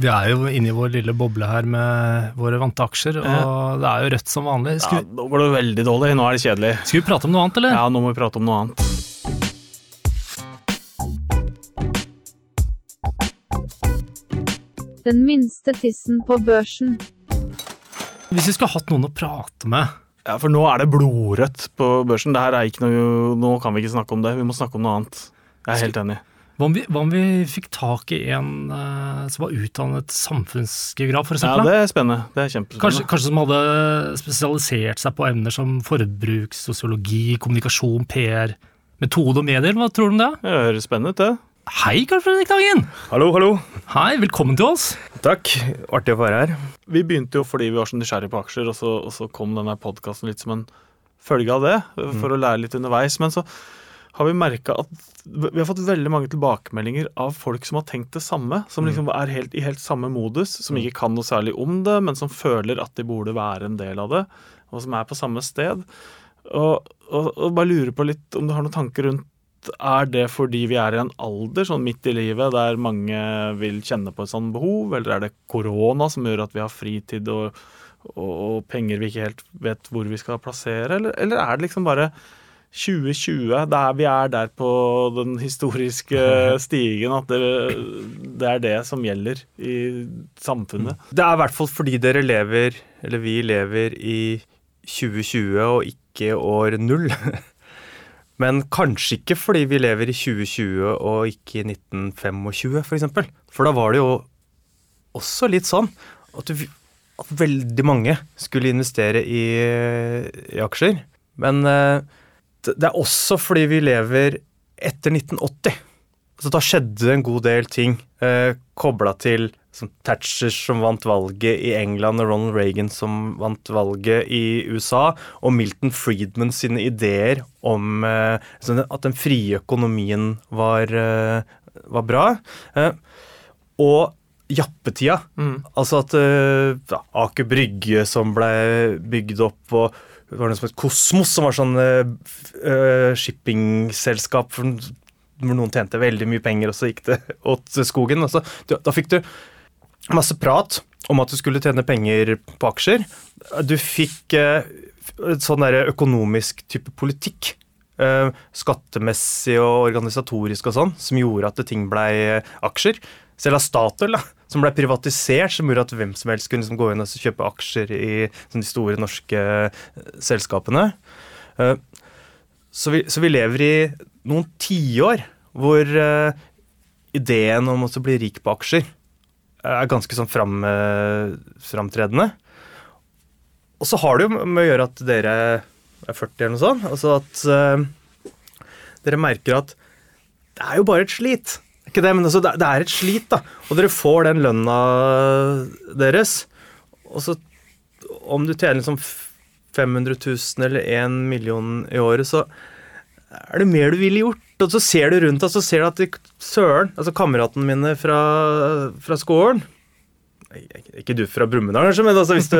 Vi er jo inne i vår lille boble her med våre vante aksjer, og det er jo rødt som vanlig. Ja, nå var det veldig dårlig. Nå er det kjedelig. skal vi prate om noe annet, eller? Ja, nå må vi prate om noe annet. Den minste tissen på børsen. Hvis vi skulle hatt noen å prate med Ja, For nå er det blodrødt på børsen. Det her er ikke noe, Nå kan vi ikke snakke om det. Vi må snakke om noe annet. Jeg er helt enig. Hva om vi, hva om vi fikk tak i en uh, som var utdannet samfunnsgeograf, for Ja. Det er spennende. Det er Kanskje, kjempespennende. kanskje som hadde spesialisert seg på emner som forbruk, sosiologi, kommunikasjon, PR, metode og medier. Hva tror du om det? Det høres spennende ut, det. Hei, Karl Fredrik Dagen! Hallo, hallo. Hei, velkommen til oss. Takk. Artig å være her. Vi begynte jo fordi vi var så nysgjerrige på aksjer, og så, og så kom denne podkasten litt som en følge av det, for å lære litt underveis. Men så har vi merka at vi har fått veldig mange tilbakemeldinger av folk som har tenkt det samme. Som liksom er helt, i helt samme modus, som ikke kan noe særlig om det, men som føler at de burde være en del av det, og som er på samme sted. Og, og, og bare lurer på litt om du har noen tanker rundt er det fordi vi er i en alder sånn midt i livet der mange vil kjenne på et sånt behov, eller er det korona som gjør at vi har fritid og, og, og penger vi ikke helt vet hvor vi skal plassere, eller, eller er det liksom bare 2020, er, vi er der på den historiske stigen, at det, det er det som gjelder i samfunnet? Det er i hvert fall fordi dere lever, eller vi lever i 2020 og ikke år null. Men kanskje ikke fordi vi lever i 2020 og ikke i 1925, f.eks. For, eksempel. for da var det jo også litt sånn at, du, at veldig mange skulle investere i, i aksjer. Men eh, det er også fordi vi lever etter 1980. Så da skjedde det en god del ting eh, kobla til som Thatcher som vant valget i England, og Ronald Reagan som vant valget i USA, og Milton Friedman sine ideer om eh, sånn at den frie økonomien var, eh, var bra. Eh, og jappetida. Altså at eh, ja, Aker Brygge som ble bygd opp, og var noe som het Kosmos, som var sånn uh, shippingselskap hvor noen tjente veldig mye penger, og så gikk det åt skogen. Så, da fikk du masse prat om at du skulle tjene penger på aksjer. Du fikk uh, sånn der økonomisk type politikk. skattemessig og organisatorisk og sånn, som gjorde at ting blei aksjer. Selv av Statoil, da, som ble privatisert, som gjorde at hvem som helst kunne liksom gå inn og kjøpe aksjer i sånn, de store norske eh, selskapene. Eh, så, vi, så vi lever i noen tiår hvor eh, ideen om å bli rik på aksjer er ganske sånn fram, framtredende. Og så har det jo med å gjøre at dere er 40 eller noe sånt. Altså at dere merker at det er jo bare et slit. Ikke det, men altså, det, er et slit, da. Og dere får den lønna deres. Og så om du tjener liksom 500 000 eller 1 million i året, så er det mer du ville gjort. Og så ser du rundt deg, så ser du at de- søren, altså kameratene mine fra, fra skolen Ikke du fra Brumunddal, kanskje, men altså hvis du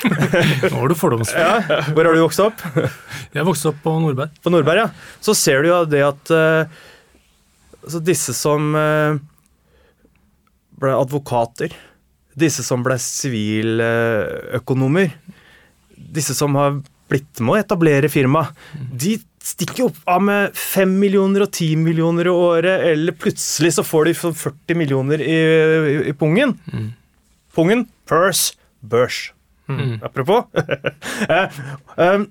Nå var du fordomsfull. ja, Hvor har du vokst opp? Jeg vokste opp på Nordberg. På Nordberg, ja. Så ser du jo det at eh, altså disse som eh, ble advokater, disse som ble siviløkonomer, disse som har blitt med å etablere firma, de stikker opp av med 5 millioner og 10 millioner i året, eller plutselig så får de sånn 40 millioner i, i, i pungen. Pungen, purse, børs. Apropos. Eh, um,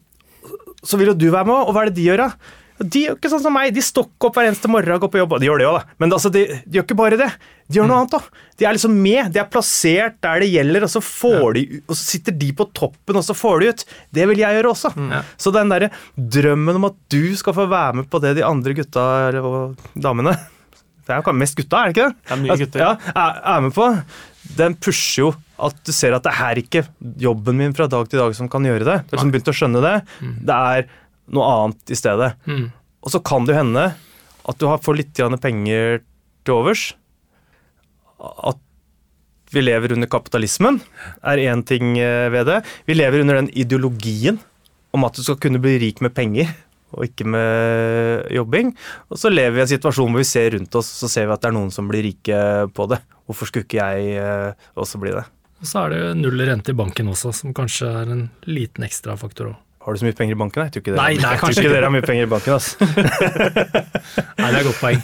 så vil jo du være med, og hva er det de gjør da? De gjør ikke sånn som meg, de stokker opp hver eneste morgen og går på jobb. De gjør det jo da. Men altså, de, de gjør ikke bare det. De gjør noe annet òg. De er liksom med, de er plassert der det gjelder, og så, får de, og så sitter de på toppen, og så får de ut. Det vil jeg gjøre også. Ja. Så den derre drømmen om at du skal få være med på det de andre gutta eller og damene Det er jo mest gutta, er det ikke det? Det er mye gutter. Ja, er, er med på. Den pusher jo at du ser at det er ikke jobben min fra dag til dag som kan gjøre det. Du har liksom begynt å skjønne det. Det er noe annet i stedet. Mm. Og så kan det jo hende at du får litt penger til overs. At vi lever under kapitalismen, er én ting eh, ved det. Vi lever under den ideologien om at du skal kunne bli rik med penger og ikke med jobbing. Og så lever vi i en situasjon hvor vi ser rundt oss, så ser vi at det er noen som blir rike på det. hvorfor skulle ikke jeg eh, også bli det? Og så er det null rente i banken også, som kanskje er en liten ekstrafaktor òg. Har du så mye penger i banken? Jeg tror ikke dere, Nei, nei, jeg tror ikke dere har mye penger i banken. ass. Nei, det er et godt poeng.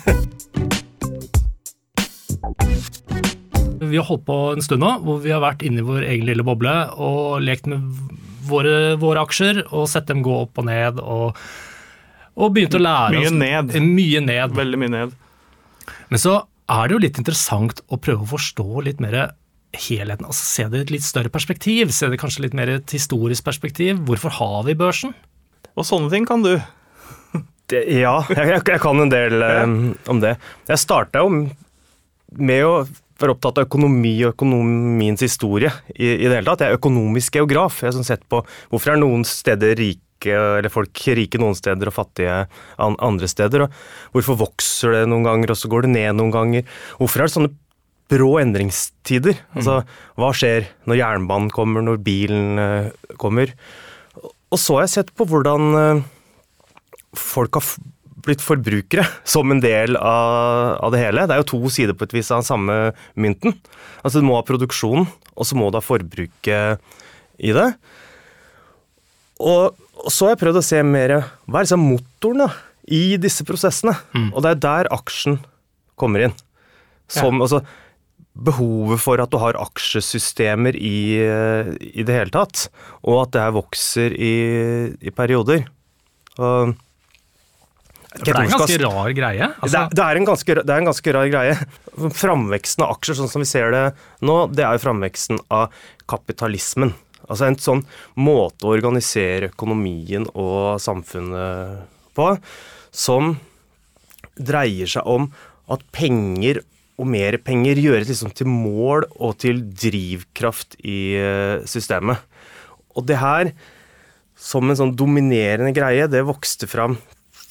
Vi har holdt på en stund nå, hvor vi har vært inne i vår egen lille boble og lekt med våre, våre aksjer og sett dem gå opp og ned og, og begynt å lære Mye oss ned. Mye ned. Veldig mye ned. Men så er det jo litt interessant å prøve å forstå litt mer helheten. altså Se det i et litt større perspektiv, se det kanskje litt mer i et historisk perspektiv. Hvorfor har vi børsen? Og sånne ting kan du. Det, ja, jeg, jeg, jeg kan en del um, om det. Jeg starta jo med å være opptatt av økonomi og økonomiens historie i, i det hele tatt. Jeg er økonomisk geograf. Jeg har sånn sett på hvorfor er noen steder rike, eller folk rike noen steder og fattige andre steder. Og hvorfor vokser det noen ganger, og så går det ned noen ganger. Hvorfor er det sånne brå endringstider? Altså, hva skjer når jernbanen kommer, når bilen eh, kommer? Og så har jeg sett på hvordan eh, folk har blitt forbrukere som en del av, av det hele. Det er jo to sider på et vis av den samme mynten. Altså Du må ha produksjonen, og så må du ha forbruket i det. Og, og så har jeg prøvd å se mer Hva er liksom motoren da, i disse prosessene? Og det er der aksjen kommer inn. Som, altså, behovet for at du har aksjesystemer i, eh, i det hele tatt, og at det her vokser i, i perioder. Og, det er en ganske rar greie. det, Altså, er, det, er en ganske, det er en ganske rar greie. Framveksten av aksjer, sånn som vi ser det nå, det er jo framveksten av kapitalismen. Altså en sånn måte å organisere økonomien og samfunnet på som dreier seg om at penger og mer penger gjøres liksom til mål og til drivkraft i eh, systemet. Og det her, som en sånn dominerende greie, det vokste fram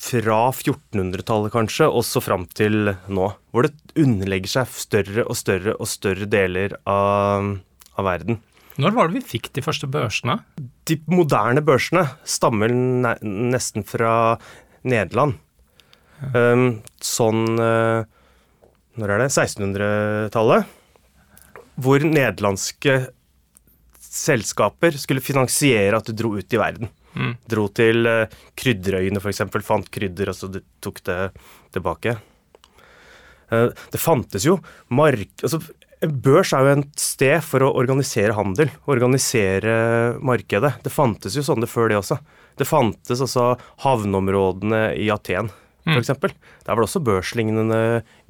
fra 1400-tallet kanskje, og så fram til nå. Hvor det underlegger seg større og større og større deler av, av verden. når var det vi fikk de første børsene? De moderne børsene stammer ne nesten fra Nederland. Um, sånn uh, Når er det? 1600-tallet. Hvor nederlandske selskaper skulle finansiere at du dro ut i verden. Mm. Dro til uh, Krydderøyene f.eks., fant krydder, og så tok det tilbake. Uh, det fantes jo mark... Altså, en børs er jo et sted for å organisere handel, organisere markedet. Det fantes jo sånne før det også. Det fantes også havneområdene i Aten, Mm. f.eks. Der var det også børslignende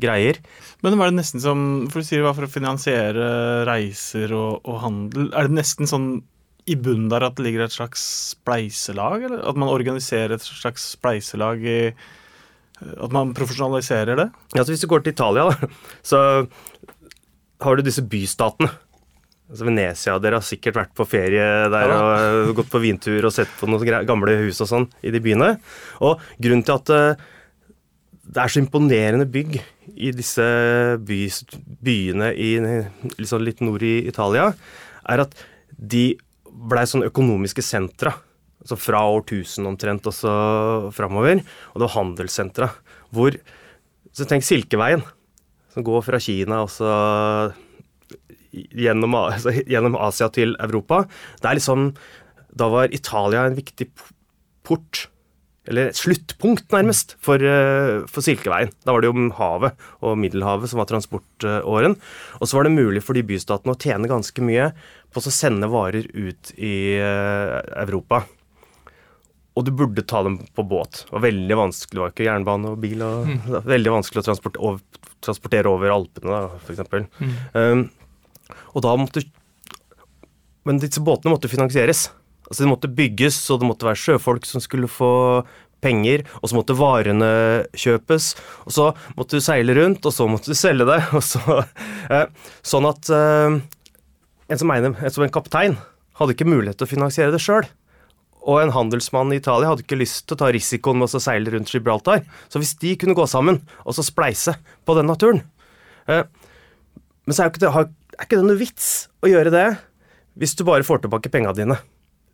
greier. Men var det nesten som For du sier det var for å finansiere reiser og, og handel. Er det nesten sånn i bunnen der at det ligger et slags spleiselag? Eller at man organiserer et slags spleiselag i At man profesjonaliserer det? Ja, så Hvis du går til Italia, da, så har du disse bystatene. Altså Venezia, Dere har sikkert vært på ferie der Ja. og gått på vintur og sett på noen gamle hus og sånn i de byene. Og grunnen til at eh, det er så imponerende bygg i disse by, byene i liksom litt nord i Italia, er at de blei sånn økonomiske sentra. Altså fra årtusen omtrent og så framover. Og det var handelssentra. Hvor Så tenk Silkeveien, som går fra Kina og så gjennom, altså, gjennom Asia til Europa. Det er liksom Da var Italia en viktig port eller et sluttpunkt, nærmest, for, eh, for Silkeveien. Da var det jo havet og Middelhavet som var transportåren. Og så var det mulig for de bystatene å tjene ganske mye på å sende varer ut i eh, Europa. Og du burde ta dem på båt. Det var veldig vanskelig, det var ikke jernbane og bil. Og, var veldig vanskelig å transportere over, transportere over Alpene, da, for eksempel. Um, og da måtte Men disse båtene måtte finansieres. Altså De måtte bygges, og det måtte være sjøfolk som skulle få penger, og så måtte varene kjøpes, og så måtte du seile rundt, og så måtte du selge det, så eh, Sånn at eh, en som, en, en som en kaptein hadde ikke mulighet til å finansiere det sjøl. Og en handelsmann i Italia hadde ikke lyst til å ta risikoen med å seile rundt Gibraltar. Så hvis de kunne gå sammen og så spleise på den naturen eh, Men så er ikke det, er ikke det noe vits å gjøre det hvis du bare får tilbake penga dine.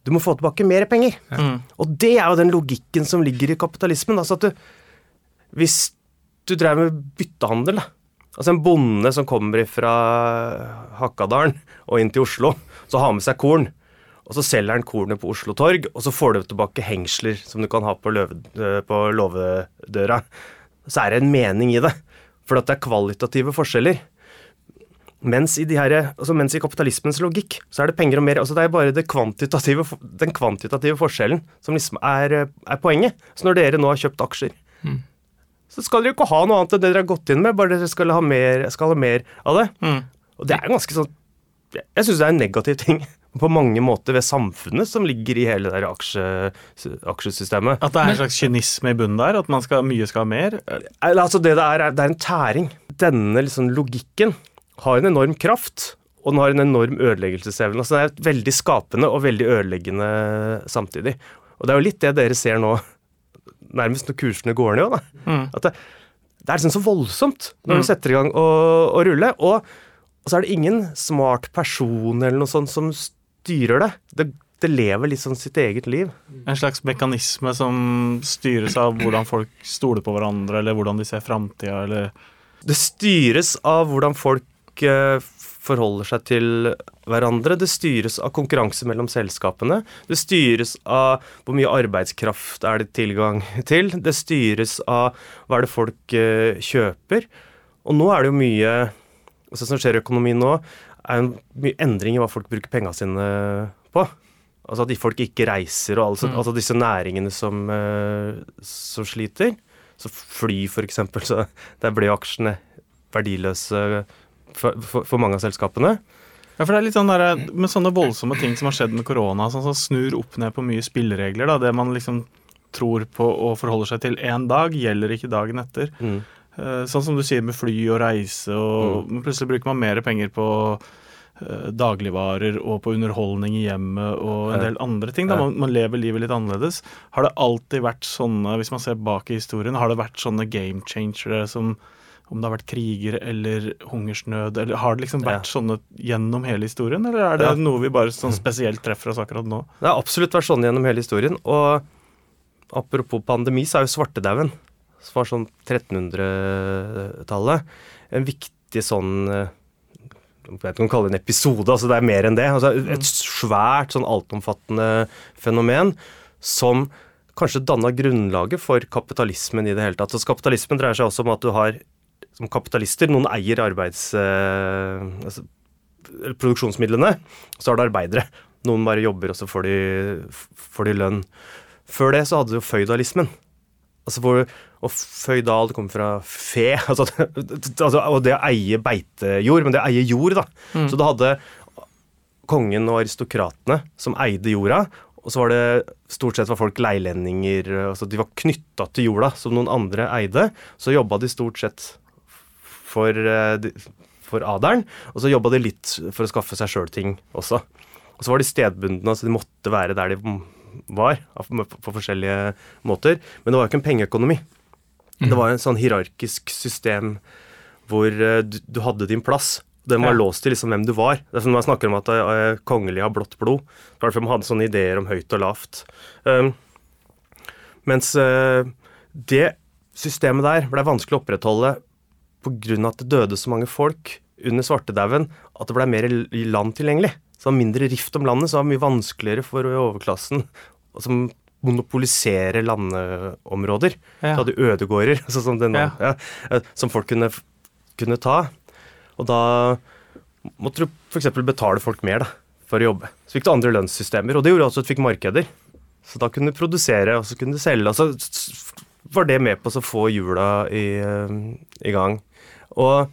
Du må få tilbake mer penger. Og det er jo den logikken som ligger i kapitalismen. Altså at du Hvis du drev med byttehandel, da. Altså en bonde som kommer fra Hakadalen og inn til Oslo, så har med seg korn. Og så selger han kornet på Oslo Torg, og så får du tilbake hengsler som du kan ha på, løve, eh, på låvedøra. Så er det en mening i det, for at det er kvalitative forskjeller. Mens i, de her, altså mens i kapitalismens logikk så er det penger og mer altså Det er bare det kvantitative, den kvantitative forskjellen som liksom er, er poenget. Så når dere nå har kjøpt aksjer, Mm. så skal dere jo ikke ha noe annet enn det dere har gått inn med, bare dere skal ha mer, skal ha mer av det. Mm. Og det er ganske sånn Jeg syns det er en negativ ting på mange måter ved samfunnet som ligger i hele det aksje, aksjesystemet. At det er en slags kynisme i bunnen der? At man skal, mye skal ha mer? Altså det, det, er, det er en tæring. Denne liksom logikken har en enorm kraft, og den har en enorm ødeleggelsesevne. Altså det er veldig skapende og veldig ødeleggende samtidig. Og det er jo litt det dere ser nå, nærmest når kursene går ned òg, da. Mm. At det, det er liksom så voldsomt når Mm. du setter i gang å, å rulle. Og, og så er det ingen smart person eller noe sånt som styrer det. Det, det lever litt sånn sitt eget liv. En slags mekanisme som styres av hvordan folk stoler på hverandre, eller hvordan de ser framtida, eller Det styres av hvordan folk eh, forholder seg til hverandre. Det styres av konkurranse mellom selskapene. Det styres av hvor mye arbeidskraft er det tilgang til. Det styres av hva er det folk eh, kjøper. Og nå er det jo mye altså som skjer i økonomien nå, er jo mye endring i hva folk bruker pengene sine på. Altså at folk ikke reiser, og altså, Mm. altså disse næringene som, eh, som sliter. Så fly, for eksempel, så der ble aksjene verdiløse for, for, for mange av selskapene. Ja, for det er litt sånn der, Med sånne voldsomme ting som har skjedd med korona, sånn som snur opp ned på mye spilleregler. da, Det man liksom tror på og forholder seg til én dag, gjelder ikke dagen etter. Mm. Eh, Sånn som du sier med fly og reise, og mm. plutselig bruker man mer penger på eh, dagligvarer og på underholdning i hjemmet og en del andre ting. da, man, man lever livet litt annerledes. Har det alltid vært sånne, hvis man ser bak i historien, har det vært sånne game changere som om det har vært kriger eller hungersnød, eller har det liksom vært sånne gjennom hele historien, eller er det Ja. noe vi bare sånn spesielt treffer oss akkurat nå? Det har absolutt vært sånn gjennom hele historien. Og apropos pandemi, så er jo svartedauden, som var sånn 1300-tallet, en viktig sånn eh, Jeg vet ikke om man kaller det en episode, altså det er mer enn det. Altså et svært, sånn altomfattende fenomen som kanskje danna grunnlaget for kapitalismen i det hele tatt. Så kapitalismen dreier seg også om at du har som kapitalister, noen eier arbeids... Eh, altså, produksjonsmidlene, så har du arbeidere. Noen bare jobber, og så får de, får de lønn. Før det så hadde du jo føydalismen. Altså for, og føydal det kommer fra fe, altså, altså, og det å eie beitejord, men det å eie jord, da. Så du hadde kongen og aristokratene som eide jorda, og så var det stort sett var folk leilendinger, altså de var knytta til jorda som noen andre eide. Så jobba de stort sett for, eh, for adelen, og så jobba de litt for å skaffe seg sjøl ting også. Og så var de stedbundne, så de måtte være der de var, på, forskjellige måter. Men det var jo ikke en pengeøkonomi. Det var en sånn hierarkisk system hvor eh, du, du hadde din plass. Den var Ja. låst til liksom hvem du var. Det er som når man snakker om at uh, kongelige har blått blod. Det var derfor man hadde sånne ideer om høyt og lavt. Um, mens uh, det systemet der ble vanskelig å opprettholde pga. at det døde så mange folk under svartedauden at det ble mer land tilgjengelig. Så det var mindre rift om landet, så det var mye vanskeligere for overklassen som monopolisere landområder. Ja. Så hadde ødegårder sånn som, den, Ja. ja, eh, som folk kunne, kunne ta. Og da måtte du f.eks. betale folk mer da, for å jobbe. Så fikk du andre lønnssystemer, og det gjorde også at du fikk markeder. Så da kunne du produsere, og så kunne du selge. Og så var det med på å få hjula i, eh, i gang. Og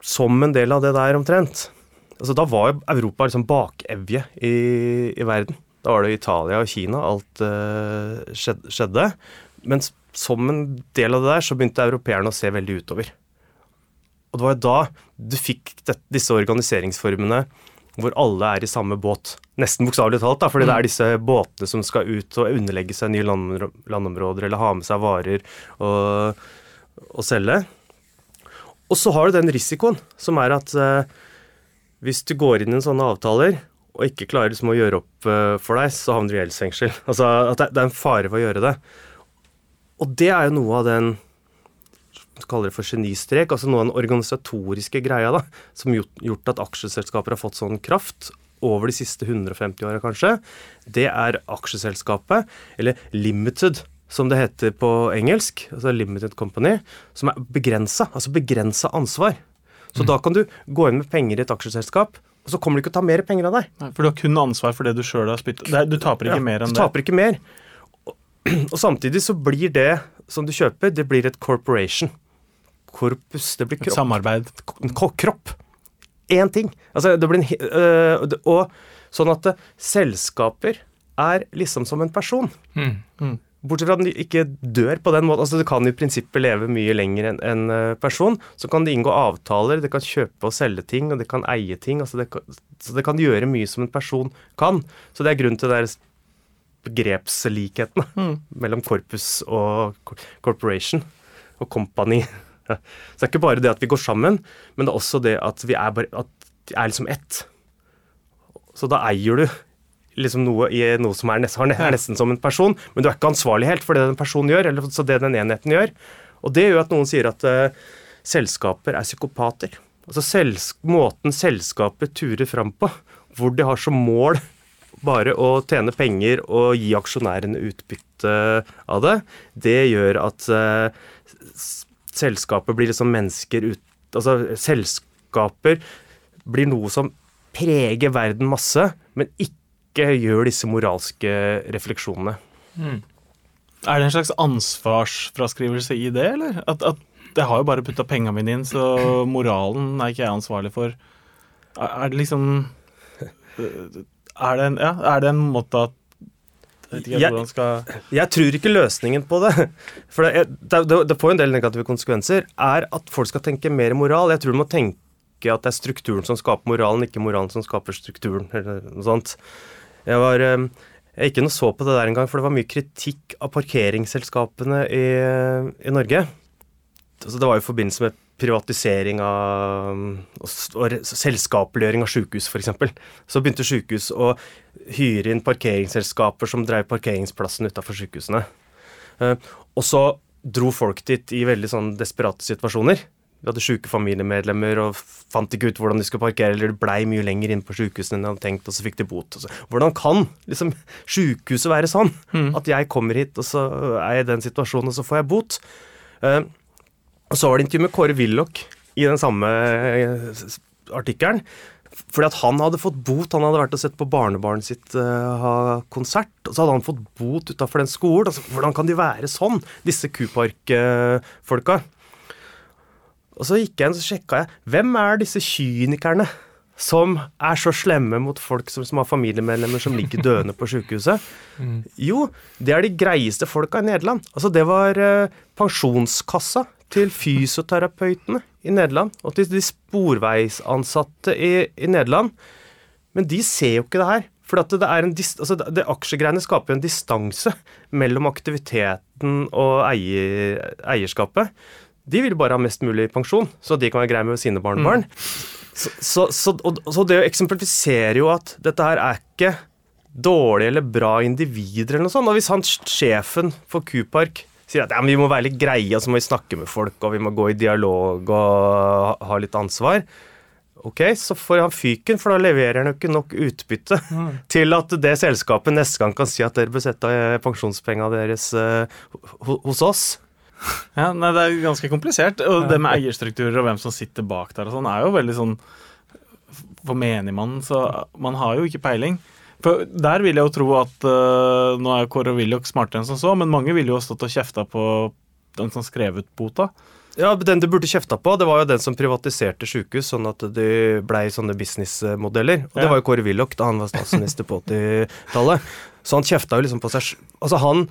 som en del av det der omtrent altså Da var Europa liksom bakevje i, i verden. Da var det Italia og Kina alt uh, skjedde. Men som en del av det der, så begynte europeerne å se veldig utover. Og det var jo da du fikk det, disse organiseringsformene hvor alle er i samme båt. Nesten bokstavelig talt, da, fordi det er disse båtene som skal ut og underlegge seg nye landområder eller ha med seg varer og, og selge. Og så har du den risikoen som er at eh, hvis du går inn i sånne avtaler og ikke klarer liksom å gjøre opp eh, for deg, så havner du i gjeldsfengsel. Altså at det, det er en fare ved å gjøre det. Og det er jo noe av den kaller det for genistrek. Altså noe av den organisatoriske greia da, som gjort at aksjeselskaper har fått sånn kraft over de siste 150 åra, kanskje. Det er aksjeselskapet, eller limited, som det heter på engelsk, altså limited company, som er begrensa, altså begrensa ansvar. Så da kan du gå inn med penger i et aksjeselskap, og så kommer de ikke å ta mer penger av deg. Nei, For du har kun ansvar for det du sjøl har spytta er- Du taper ikke Ja, mer enn du det. taper ikke mer. Og, og samtidig så blir det som du kjøper, det blir et corporation. Korpus, det blir Et kropp. samarbeid. Ko- kropp. Én ting. Altså, det blir en, øh, og sånn at øh, selskaper er liksom som en person. Mm. Mm. Bortsett fra at den ikke dør på den måten. Altså, du kan i prinsippet leve mye lenger enn en øh, person. Så kan de inngå avtaler, det kan kjøpe og selge ting, og det kan eie ting. Altså, det kan, så det kan gjøre mye som en person kan. Så det er grunnen til den begrepslikheten Mm. mellom corpus og corporation og company. Så det er ikke bare det at vi går sammen, men det er også det at vi er, bare, at er liksom ett. Så da eier du liksom noe noe som er nesten, er nesten som en person, men du er ikke ansvarlig helt for det den personen gjør, eller så det den enheten gjør. Og det gjør at noen sier at uh, selskaper er psykopater. Altså sels måten selskapet turer fram på, hvor de har som mål bare å tjene penger og gi aksjonærene utbytte av det, det gjør at uh, selskapet blir liksom mennesker ut Altså selskaper blir noe som preger verden masse, men ikke gjør disse moralske refleksjonene. Er det en slags ansvarsfraskrivelse i det, eller? At, at jeg har jo bare putta penga mine inn, så moralen er ikke jeg ansvarlig for. Er det liksom Er det en, ja, er det en måte at Jeg ikke Jeg- skal Jeg tror ikke løsningen på det, for det, det, det, det får en del negative konsekvenser, er at folk skal tenke mer moral. Jeg tror du må tenke at det er strukturen som skaper moralen, ikke moralen som skaper strukturen. eller noe sånt. Jeg var eh, jeg ikke noe og så på det der en gang, for det var mye kritikk av parkeringsselskapene i, i Norge. Altså, det var jo i forbindelse med privatisering av og, s- og selskapeliggjøring av sykehus, f.eks. Så begynte sykehus å hyre inn parkeringsselskaper som drev parkeringsplassen utafor sykehusene. Eh, og så dro folk dit i veldig sånn desperate situasjoner. Vi hadde syke familiemedlemmer og fant ikke ut hvordan de skulle parkere, eller det blei mye lenger inn på sykehusene enn de hadde tenkt, og så fikk de bot. Hvordan kan liksom sykehuset være sånn? At jeg kommer hit, og så er jeg i den situasjonen, og så får jeg bot. Uh, og så var det intervju med Kåre Willoch i den samme eh, artikkelen. Fordi at han hadde fått bot. Han hadde vært og sett på barnebarnet sitt uh, ha konsert. Og så hadde han fått bot utafor den skolen. Altså, hvordan kan de være sånn, disse Kupark-folka? Og så gikk jeg inn og sjekka jeg hvem er disse kynikerne som er så slemme mot folk som, som har familiemedlemmer som ligger døende på sykehuset. Jo, det er de greieste folka i Nederland. Altså, det var eh, pensjonskassa til fysioterapeutene i Nederland og til de sporveisansatte i, i Nederland. Men de ser jo ikke det her. For det er en altså det, det Aksjegreiene skaper jo en distanse mellom aktiviteten og eier, eierskapet. De vil bare ha mest mulig pensjon, så de kan være greie med sine barnebarn. Så, så, så, og, så det eksemplifiserer jo at dette her er ikke dårlige eller bra individer eller noe sånt. Og hvis han sjefen for Kupark sier at ja, vi må være litt greie, og så må vi snakke med folk, og vi må gå i dialog og ha, litt ansvar. Ok, så får han fyken, for da leverer han jo ikke nok utbytte til at det selskapet neste gang kan si at dere bør sette pensjonspengene deres uh, hos oss. Ja, nei, Det er ganske komplisert. Og det med eierstrukturer og hvem som sitter bak der, og sånn, er jo veldig sånn For menigmannen, så man har jo ikke peiling. For Der vil jeg jo tro at uh, Nå er Kåre Willoch smartere enn som så, men mange ville jo stått og kjefta på den som skrev ut bota. Ja, Den du burde kjefta på, det var jo den som privatiserte sykehus, sånn at det blei sånne businessmodeller. Og det var jo Kåre Willoch da han var statsminister på 80-tallet. Så han kjefta jo liksom på seg Altså, han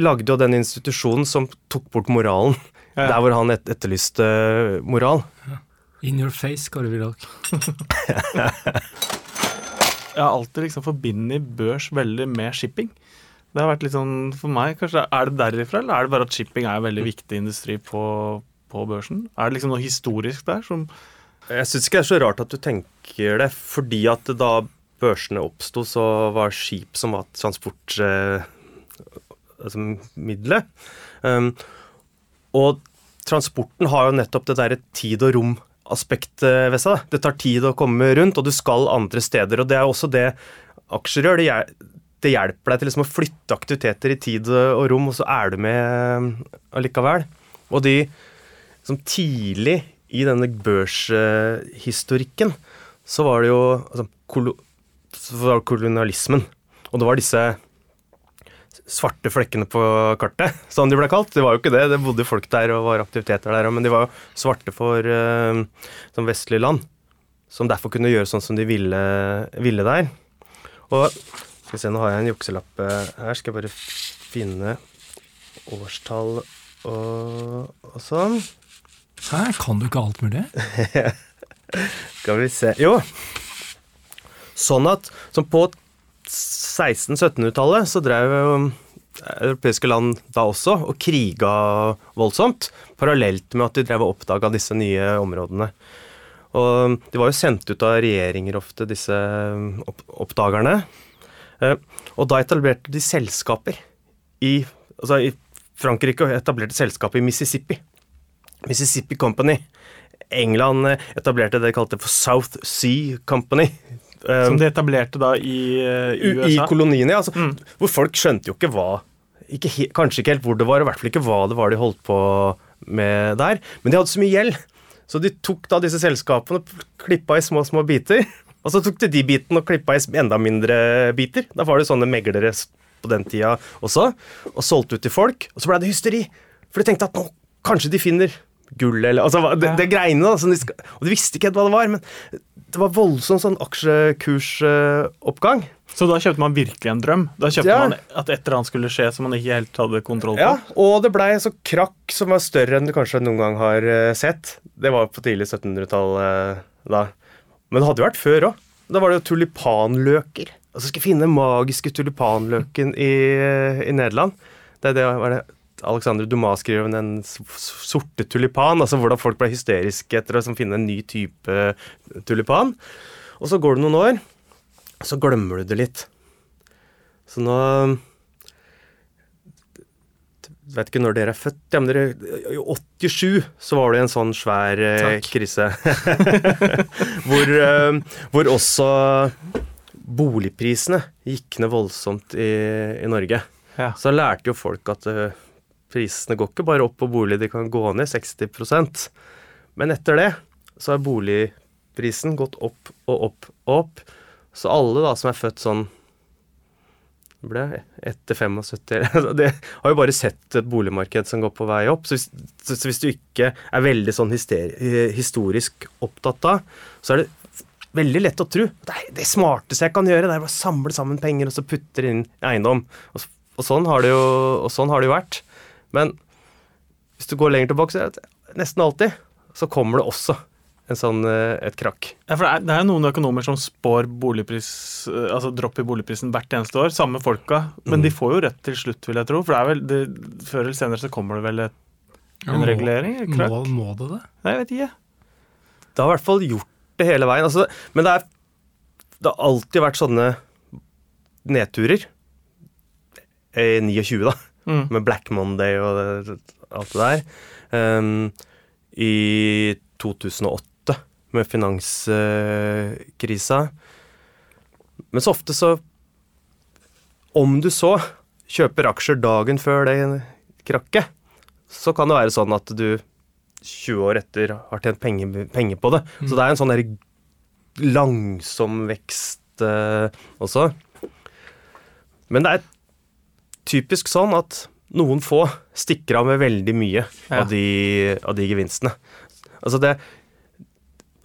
lagde jo den institusjonen som tok bort moralen. Ja. Der hvor han et etterlyste moral. In your face, Kåre Willoch. Jeg har alltid liksom forbindet børs veldig med shipping. Det har vært litt sånn for meg, kanskje Er det derifra, eller er det bare at shipping er en veldig viktig industri på, på børsen? Er det liksom noe historisk der som Jeg syns ikke det er så rart at du tenker det, fordi at da børsene oppsto, så var skip som var transport eh, altså middelet. Um, og transporten har jo nettopp det derre tid og rom-aspektet ved seg. Det tar tid å komme rundt, og du skal andre steder. Og det er også det aksjer gjør. Det, hjelper deg til liksom å flytte aktiviteter i tid og rom, og så er du med eh, allikevel. Og de som tidlig i denne børshistorikken, så var det jo altså, kol kolonialismen. Og det var disse svarte flekkene på kartet, som de ble kalt. Det var jo ikke det, det bodde folk der og var aktiviteter der, men de var jo svarte for uh, som vestlige land. Som derfor kunne gjøre sånn som de ville, ville der. Og skal vi se, nå har jeg en jukselapp eh, her. Skal jeg bare finne årstall og, og sånn. Hæ, kan du ikke alt mulig? Skal vi se Jo. Sånn at som på 1600-1700-tallet så drev jo europeiske land da også og kriga voldsomt, parallelt med at de drev og oppdaga disse nye områdene. Og de var jo sendt ut av regjeringer ofte, disse oppdagerne. Eh, Og da etablerte de selskaper i, altså i Frankrike etablerte selskapet i Mississippi. Mississippi Company. England eh, etablerte det de kalte for South Sea Company. Eh, Som de etablerte da i, USA? i I koloniene, ja. Altså, Mm. Hvor folk skjønte jo ikke hva ikke Kanskje ikke helt hvor det var, og i hvert fall ikke hva det var de holdt på med der. Men de hadde så mye gjeld, så de tok da disse selskapene og klippa i små, små biter. Og så tok de de bitene og klippa i enda mindre biter. Da var det sånne meglere på den tida også, og solgte ut til folk. Og så ble det hysteri, for de tenkte at nå kanskje de finner gull eller altså, det, det greiene da, som de skal, Og de visste ikke helt hva det var, men det var voldsom sånn aksjekursoppgang. Så da kjøpte man virkelig en drøm? Da kjøpte Ja. man at et eller annet skulle skje som man ikke helt hadde kontroll på? Ja, og det blei så krakk som var større enn du kanskje noen gang har eh, sett. Det var på tidlig 1700-tall eh, da. Men det hadde jo vært før òg. Da var det jo tulipanløker. Altså skal finne den magiske tulipanløken i, eh, i Nederland. Det det var det Alexander Dumas skriver om den sorte tulipan. Altså hvordan folk ble hysteriske etter å liksom finne en ny type tulipan. Og så går det noen år, og så glemmer du det litt. Så nå jeg vet ikke når dere er født, ja, men dere, i 87 så var det en sånn svær eh, krise. hvor, eh, hvor også boligprisene gikk ned voldsomt i, i Norge. Ja. Så lærte jo folk at eh, prisene går ikke bare opp på bolig, de kan gå ned 60% Men etter det så har boligprisen gått opp og opp og opp. Så alle da som er født sånn det ble etter 75 altså, Det har jo bare sett et boligmarked som går på vei opp. Så hvis, så, hvis du ikke er veldig sånn historisk opptatt av, så er det veldig lett å tro. Det, er det smarteste jeg kan gjøre, det er å samle sammen penger og så putte det inn eiendom. Og, og, sånn har det jo, og sånn har det jo vært. Men hvis du går lenger tilbake, så er det nesten alltid så kommer det også en sånn, eh, et krakk. Ja, for det er, er noen økonomer som spår boligpris, eh, altså dropp i boligprisen hvert eneste år. Samme folka. Men Mm. de får jo rett til slutt, vil jeg tro. For det er vel, det, før eller senere så kommer det vel et, en regulering? et Må, krakk? må det det? Nei, jeg vet ikke. Det har i hvert fall gjort det hele veien. Altså, men det, er, det har alltid vært sånne nedturer. I 29, da. Mm. Med Black Monday og det, alt det der. Um, I 2008 med finanskrisa. Men så ofte så Om du så kjøper aksjer dagen før det krakket, så kan det være sånn at du 20 år etter har tjent penger, penger på det. Så det er en sånn der langsom vekst uh, også. Men det er typisk sånn at noen få stikker av med veldig mye Ja. av, de, av de gevinstene. Altså det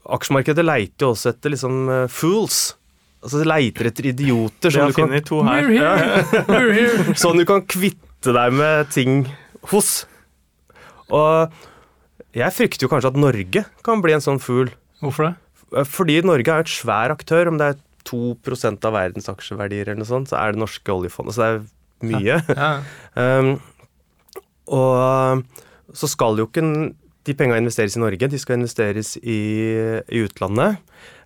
Aksjemarkedet leiter jo også etter liksom eh, fools. Altså det leiter etter idioter som du, kan, to her. We're here! We're here! sånn du kan kvitte deg med ting hos. Og jeg frykter jo kanskje at Norge kan bli en sånn fool. Hvorfor det? Fordi Norge er et svær aktør. Om det er 2% av verdens aksjeverdier eller noe sånt, så er det norske oljefondet. Så det er mye. Ja. Um, og så skal jo ikke de penga investeres i Norge, de skal investeres i, i utlandet.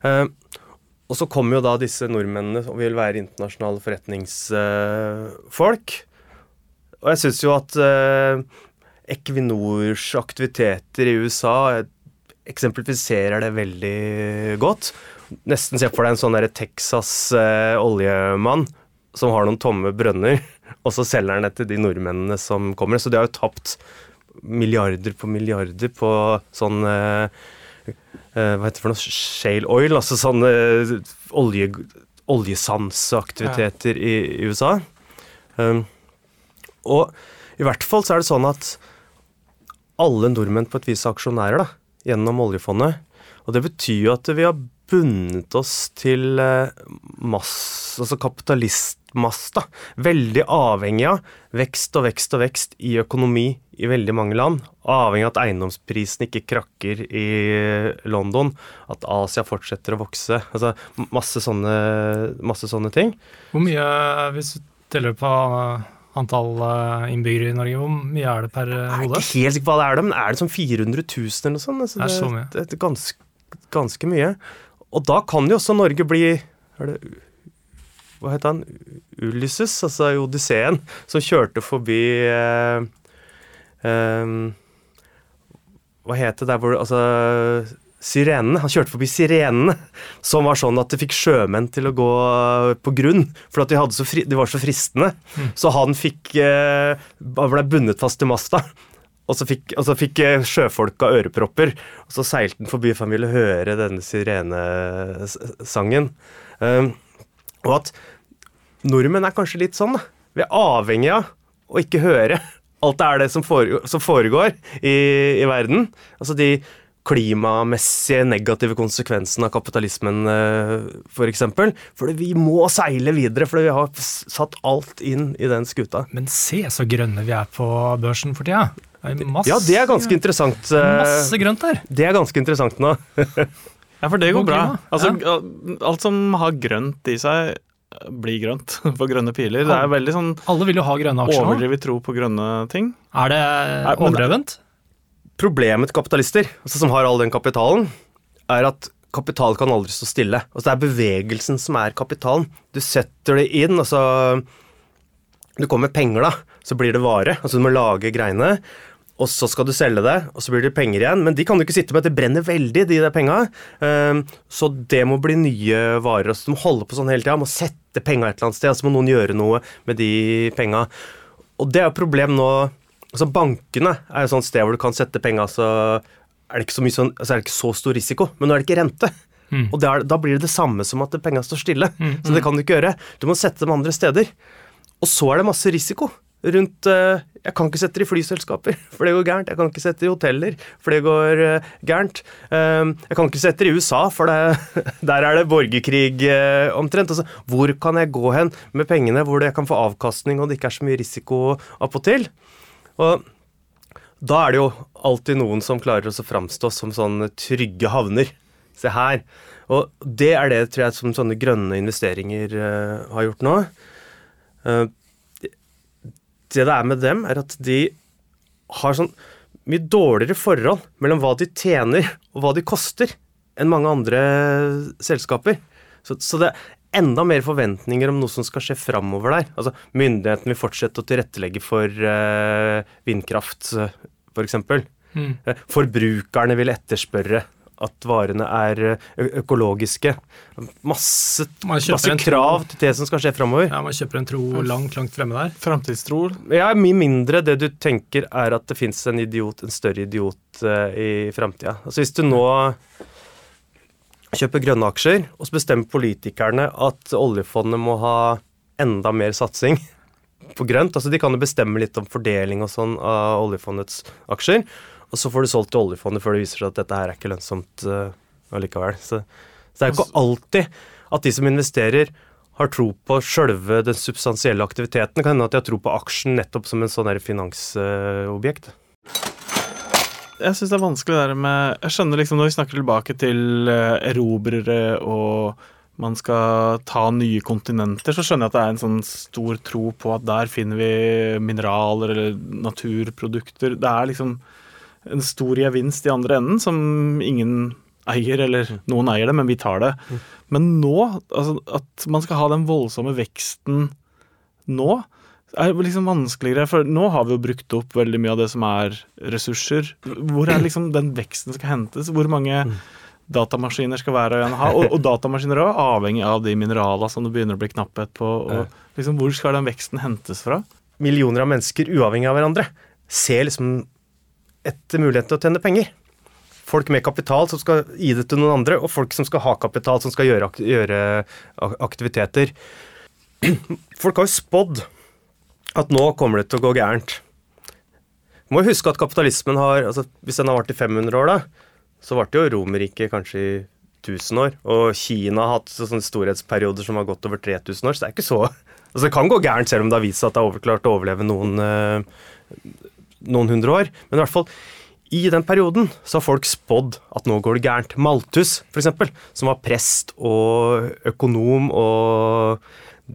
Um, og så kommer jo da disse nordmennene og vil være internasjonale forretningsfolk. og jeg syns jo at uh, Equinors aktiviteter i USA eksemplifiserer det veldig godt. Nesten se for deg en sånn derre Texas eh, oljemann som har noen tomme brønner, og så selger han det til de nordmennene som kommer. Så de har jo tapt milliarder på milliarder på sånn eh, eh, Hva heter det for noe? Shale oil? Altså sånn eh, olje, oljesandsaktiviteter i, i USA. Um, og i hvert fall så er det sånn at alle nordmenn på et vis er aksjonærer da, gjennom oljefondet. Og det betyr jo at vi har bundet oss til eh, mass, altså kapitalistmast. da. Veldig avhengig av vekst og vekst og vekst i økonomi i veldig mange land. Avhengig av at eiendomsprisene ikke krakker i London. At Asia fortsetter å vokse. Altså masse sånne, masse sånne ting. Hvor mye, hvis du teller på antall eh, innbyggere i Norge, hvor mye er det per hode? Jeg er ikke helt sikker på hva det er, men er det sånn 400 000 eller noe sånt? Altså, Det er så mye. Det, det ganske, ganske mye. Og da kan jo også Norge bli er det, Hva heter han? Ulysses, altså Odysseen, som kjørte forbi eh, eh, Hva het det der hvor Altså Sirenene. Han kjørte forbi sirenene, som var sånn at det fikk sjømenn til å gå på grunn. For at de, fri, de var så fristende. Så han fikk eh, ble bundet fast til masta. Og så fikk, og så fikk eh, sjøfolka ørepropper, og så seilte han forbi for han ville høre denne sirenesangen. Um, og at nordmenn er kanskje litt sånn. Vi er avhengig av å ikke høre alt det er det som foregår, som foregår i, i verden. Altså de klimamessige negative konsekvensene av kapitalismen, f.eks. For eksempel. Fordi vi må seile videre, fordi vi har satt alt inn i den skuta. Men se så grønne vi er på børsen for tida. Masse, Ja, det er ganske interessant. eh, Masse grønt der. Det er ganske interessant nå. Ja, for det går bra. Altså, ja. Alt som har grønt i seg, blir grønt på grønne piler. Det er veldig sånn Alle vil jo ha grønne aksjer nå. overdrevet tro på grønne ting. Er det overdrevent? Problemet til kapitalister, altså som har all den kapitalen, er at kapital kan aldri stå stille. Altså det er bevegelsen som er kapitalen. Du setter det inn, altså Du kommer med penger, da, så blir det vare. Altså du må lage greiene. Og så skal du selge det, og så blir det penger igjen. Men de kan du ikke sitte med, det brenner veldig, de der penga. Ehm, Så det må bli nye varer. Så du må holde på sånn hele tida. Må sette penga et eller annet sted, så må noen gjøre noe med de penga. Og det er et problem nå Altså Bankene er jo sånt sted hvor du kan sette penga, så er det ikke så, mye sånn, altså er det ikke så stor risiko. Men nå er det ikke rente. Mm. Og det er, da blir det det samme som at penga står stille. Så det kan du ikke gjøre. Du må sette dem andre steder. Og så er det masse risiko rundt eh, Jeg kan ikke sette det i flyselskaper, for det går gærent. Jeg kan ikke sette det i hoteller, for det går eh, gærent. Eh, jeg kan ikke sette det i USA, for det, der er det borgerkrig omtrent. Altså, hvor kan jeg gå hen med pengene hvor jeg kan få avkastning og det ikke er så mye risiko appåtil? Og da er det jo alltid noen som klarer å framstå som sånne trygge havner. Se her. Og det er det tror jeg som sånne grønne investeringer har gjort nå. Det det er med dem, er at de har sånn mye dårligere forhold mellom hva de tjener og hva de koster, enn mange andre selskaper. Så, så det er enda mer forventninger om noe som skal skje framover der. Altså, Myndighetene vil fortsette å tilrettelegge for uh, vindkraft, f.eks. Mm. Eh, Forbrukerne vil etterspørre at varene er økologiske. Masse, masse krav til det som skal skje framover. Ja, Man kjøper en tro langt, langt fremme der. Framtidstro. Ja, mye mindre det du tenker er at det fins en idiot, en større idiot i framtida. Altså hvis du nå kjøper grønne aksjer, og så bestemmer politikerne at oljefondet må ha enda mer satsing på grønt. Altså de kan jo bestemme litt om fordeling og sånn av oljefondets aksjer. Og så får du solgt til oljefondet før det viser seg at dette her er ikke lønnsomt uh, allikevel. Så, så det er jo ikke alltid at de som investerer har tro på sjølve den substansielle aktiviteten. Det kan hende at de har tro på aksjen nettopp som en sånn finansobjekt. Jeg syns det er vanskelig det der med Jeg skjønner liksom når vi snakker tilbake til eh, erobrere og man skal ta nye kontinenter, så skjønner jeg at det er en sånn stor tro på at der finner vi mineraler eller naturprodukter. Det er liksom en stor gevinst i andre enden som ingen eier, eller noen eier det, men vi tar det. Men nå, altså at man skal ha den voldsomme veksten nå, er liksom vanskeligere, for nå har vi jo brukt opp veldig mye av det som er ressurser. Hvor er liksom den veksten skal hentes? Hvor mange datamaskiner skal hver og en ha? Og, og datamaskiner er også avhengig av de mineralene som det begynner å bli knapphet på. Og liksom, hvor skal den veksten hentes fra? millioner av mennesker uavhengig av hverandre ser liksom etter mulighet til å tjene penger. Folk med kapital som skal gi det til noen andre, og folk som skal ha kapital som skal gjøre, gjøre aktiviteter. Folk har jo spådd at nå kommer det til å gå gærent. Du må huske at kapitalismen har altså Hvis den har vart i 500 år, da, så varte jo Romerriket kanskje i 1000 år. Og Kina har hatt sånne storhetsperioder som har gått over 3000 år, så det er ikke så Altså Det kan gå gærent selv om det har vist seg at det har overklart å overleve noen, eh, noen hundre år. Men i hvert fall i den perioden så har folk spådd at nå går det gærent. Malthus, f.eks., som var prest og økonom og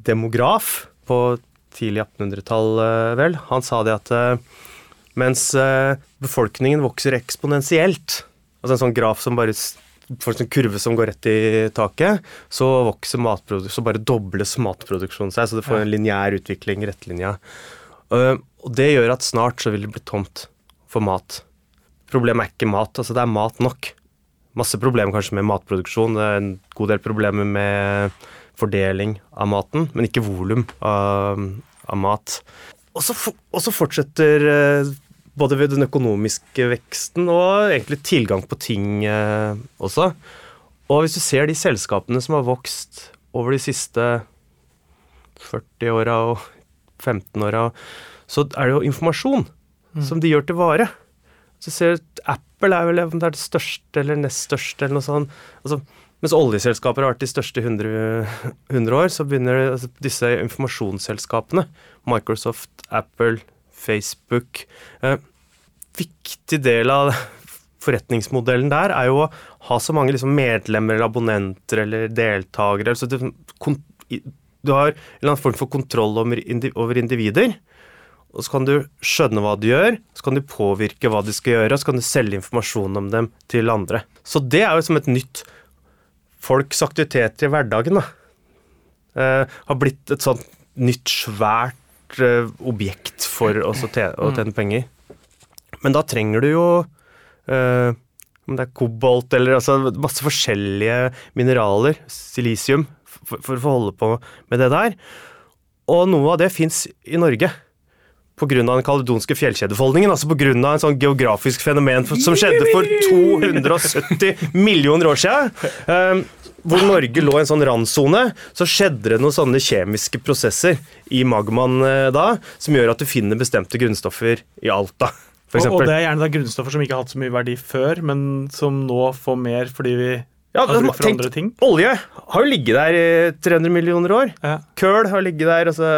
demograf på tidlig 1800-tall, eh, vel, han sa det at eh, mens eh, befolkningen vokser eksponentielt, altså en sånn graf som bare får en sånn kurve som går rett i taket, så vokser matproduksjon, så bare dobles matproduksjonen seg, så det får en lineær utvikling, rettlinja. Og det gjør at snart så vil det bli tomt for mat. Problemet er ikke mat, altså det er mat nok. Masse problemer kanskje med matproduksjon, det er en god del problemer med fordeling av maten, men ikke volum av, av mat. Og så, og så fortsetter eh, både ved den økonomiske veksten og egentlig tilgang på ting eh, også. Og hvis du ser de selskapene som har vokst over de siste 40 åra og 15 åra, så er det jo informasjon som de gjør til vare. Så ser du at Apple er vel det er det største eller nest største eller noe sånt. Altså, mens oljeselskaper har vært de største i 100, 100 år, så begynner det, altså, disse informasjonsselskapene, Microsoft, Apple, Facebook eh, Viktig del av forretningsmodellen der er jo å ha så mange liksom, medlemmer eller abonnenter eller deltakere. Altså, du, du har en eller annen form for kontroll over individer. Og så kan du skjønne hva de gjør, så kan du påvirke hva de skal gjøre, og så kan du selge informasjon om dem til andre. Så det er jo som et nytt folks aktiviteter i hverdagen. da. Eh, har blitt et sånt nytt, svært eh, objekt for å, tjene penger. Men da trenger du jo eh, om det er kobolt eller altså masse forskjellige mineraler, silisium, for, for å holde på med det der. Og noe av det fins i Norge. Pga. den kaledonske fjellkjedefoldningen. altså Pga. en sånn geografisk fenomen som skjedde for 270 millioner år siden. eh, hvor Norge lå i en sånn randsone, så skjedde det noen sånne kjemiske prosesser i magmaen eh, da, som gjør at du finner bestemte grunnstoffer i Alta. For Og, og det er gjerne da grunnstoffer som ikke har hatt så mye verdi før, men som nå får mer fordi vi Ja, har for tenk-. Olje har jo ligget der i 300 millioner år. Ja. Køl har ligget der altså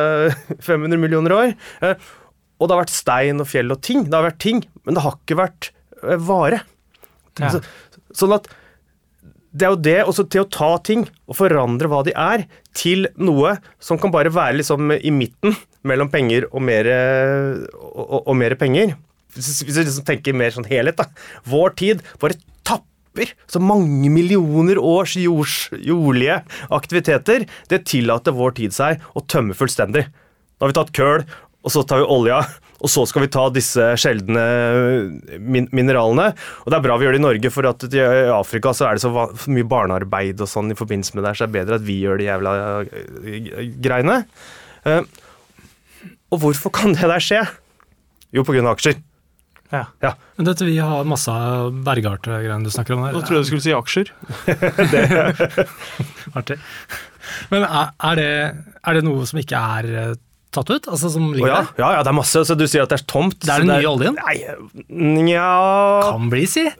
500 millioner år. Og det har vært stein og fjell og ting. Det har vært ting, men det har ikke vært eh, vare. Ja. Så, sånn at det er jo det også til å ta ting og forandre hva de er, til noe som kan bare være liksom i midten mellom penger og mer, og, og, og mer penger. Hvis vi liksom tenker mer sånn helhet, da. Vår tid bare tapper så mange millioner års jords, jordlige aktiviteter. Det tillater vår tid seg å tømme fullstendig. Da har vi tatt køl, og så tar vi olja, og så skal vi ta disse sjeldne min mineralene. Og det er bra vi gjør det i Norge, for at i Afrika så er det så mye barnearbeid og sånn i forbindelse med det her, så det er bedre at vi gjør de jævla eh, greiene. Eh, Og hvorfor kan det der skje? Jo, på grunn av aksjer. Ja. Ja. Men dette, vi har masse bergarter-greiene du snakker om der. Nå trodde jeg du skulle si aksjer. Artig. Men er, er, det, er det noe som ikke er eh, tatt ut? Altså som ligger oh, ja, der? ja, ja, det er masse. Så du sier at det er tomt. Det er den nye oljen? Nei, nja Kan bli, si.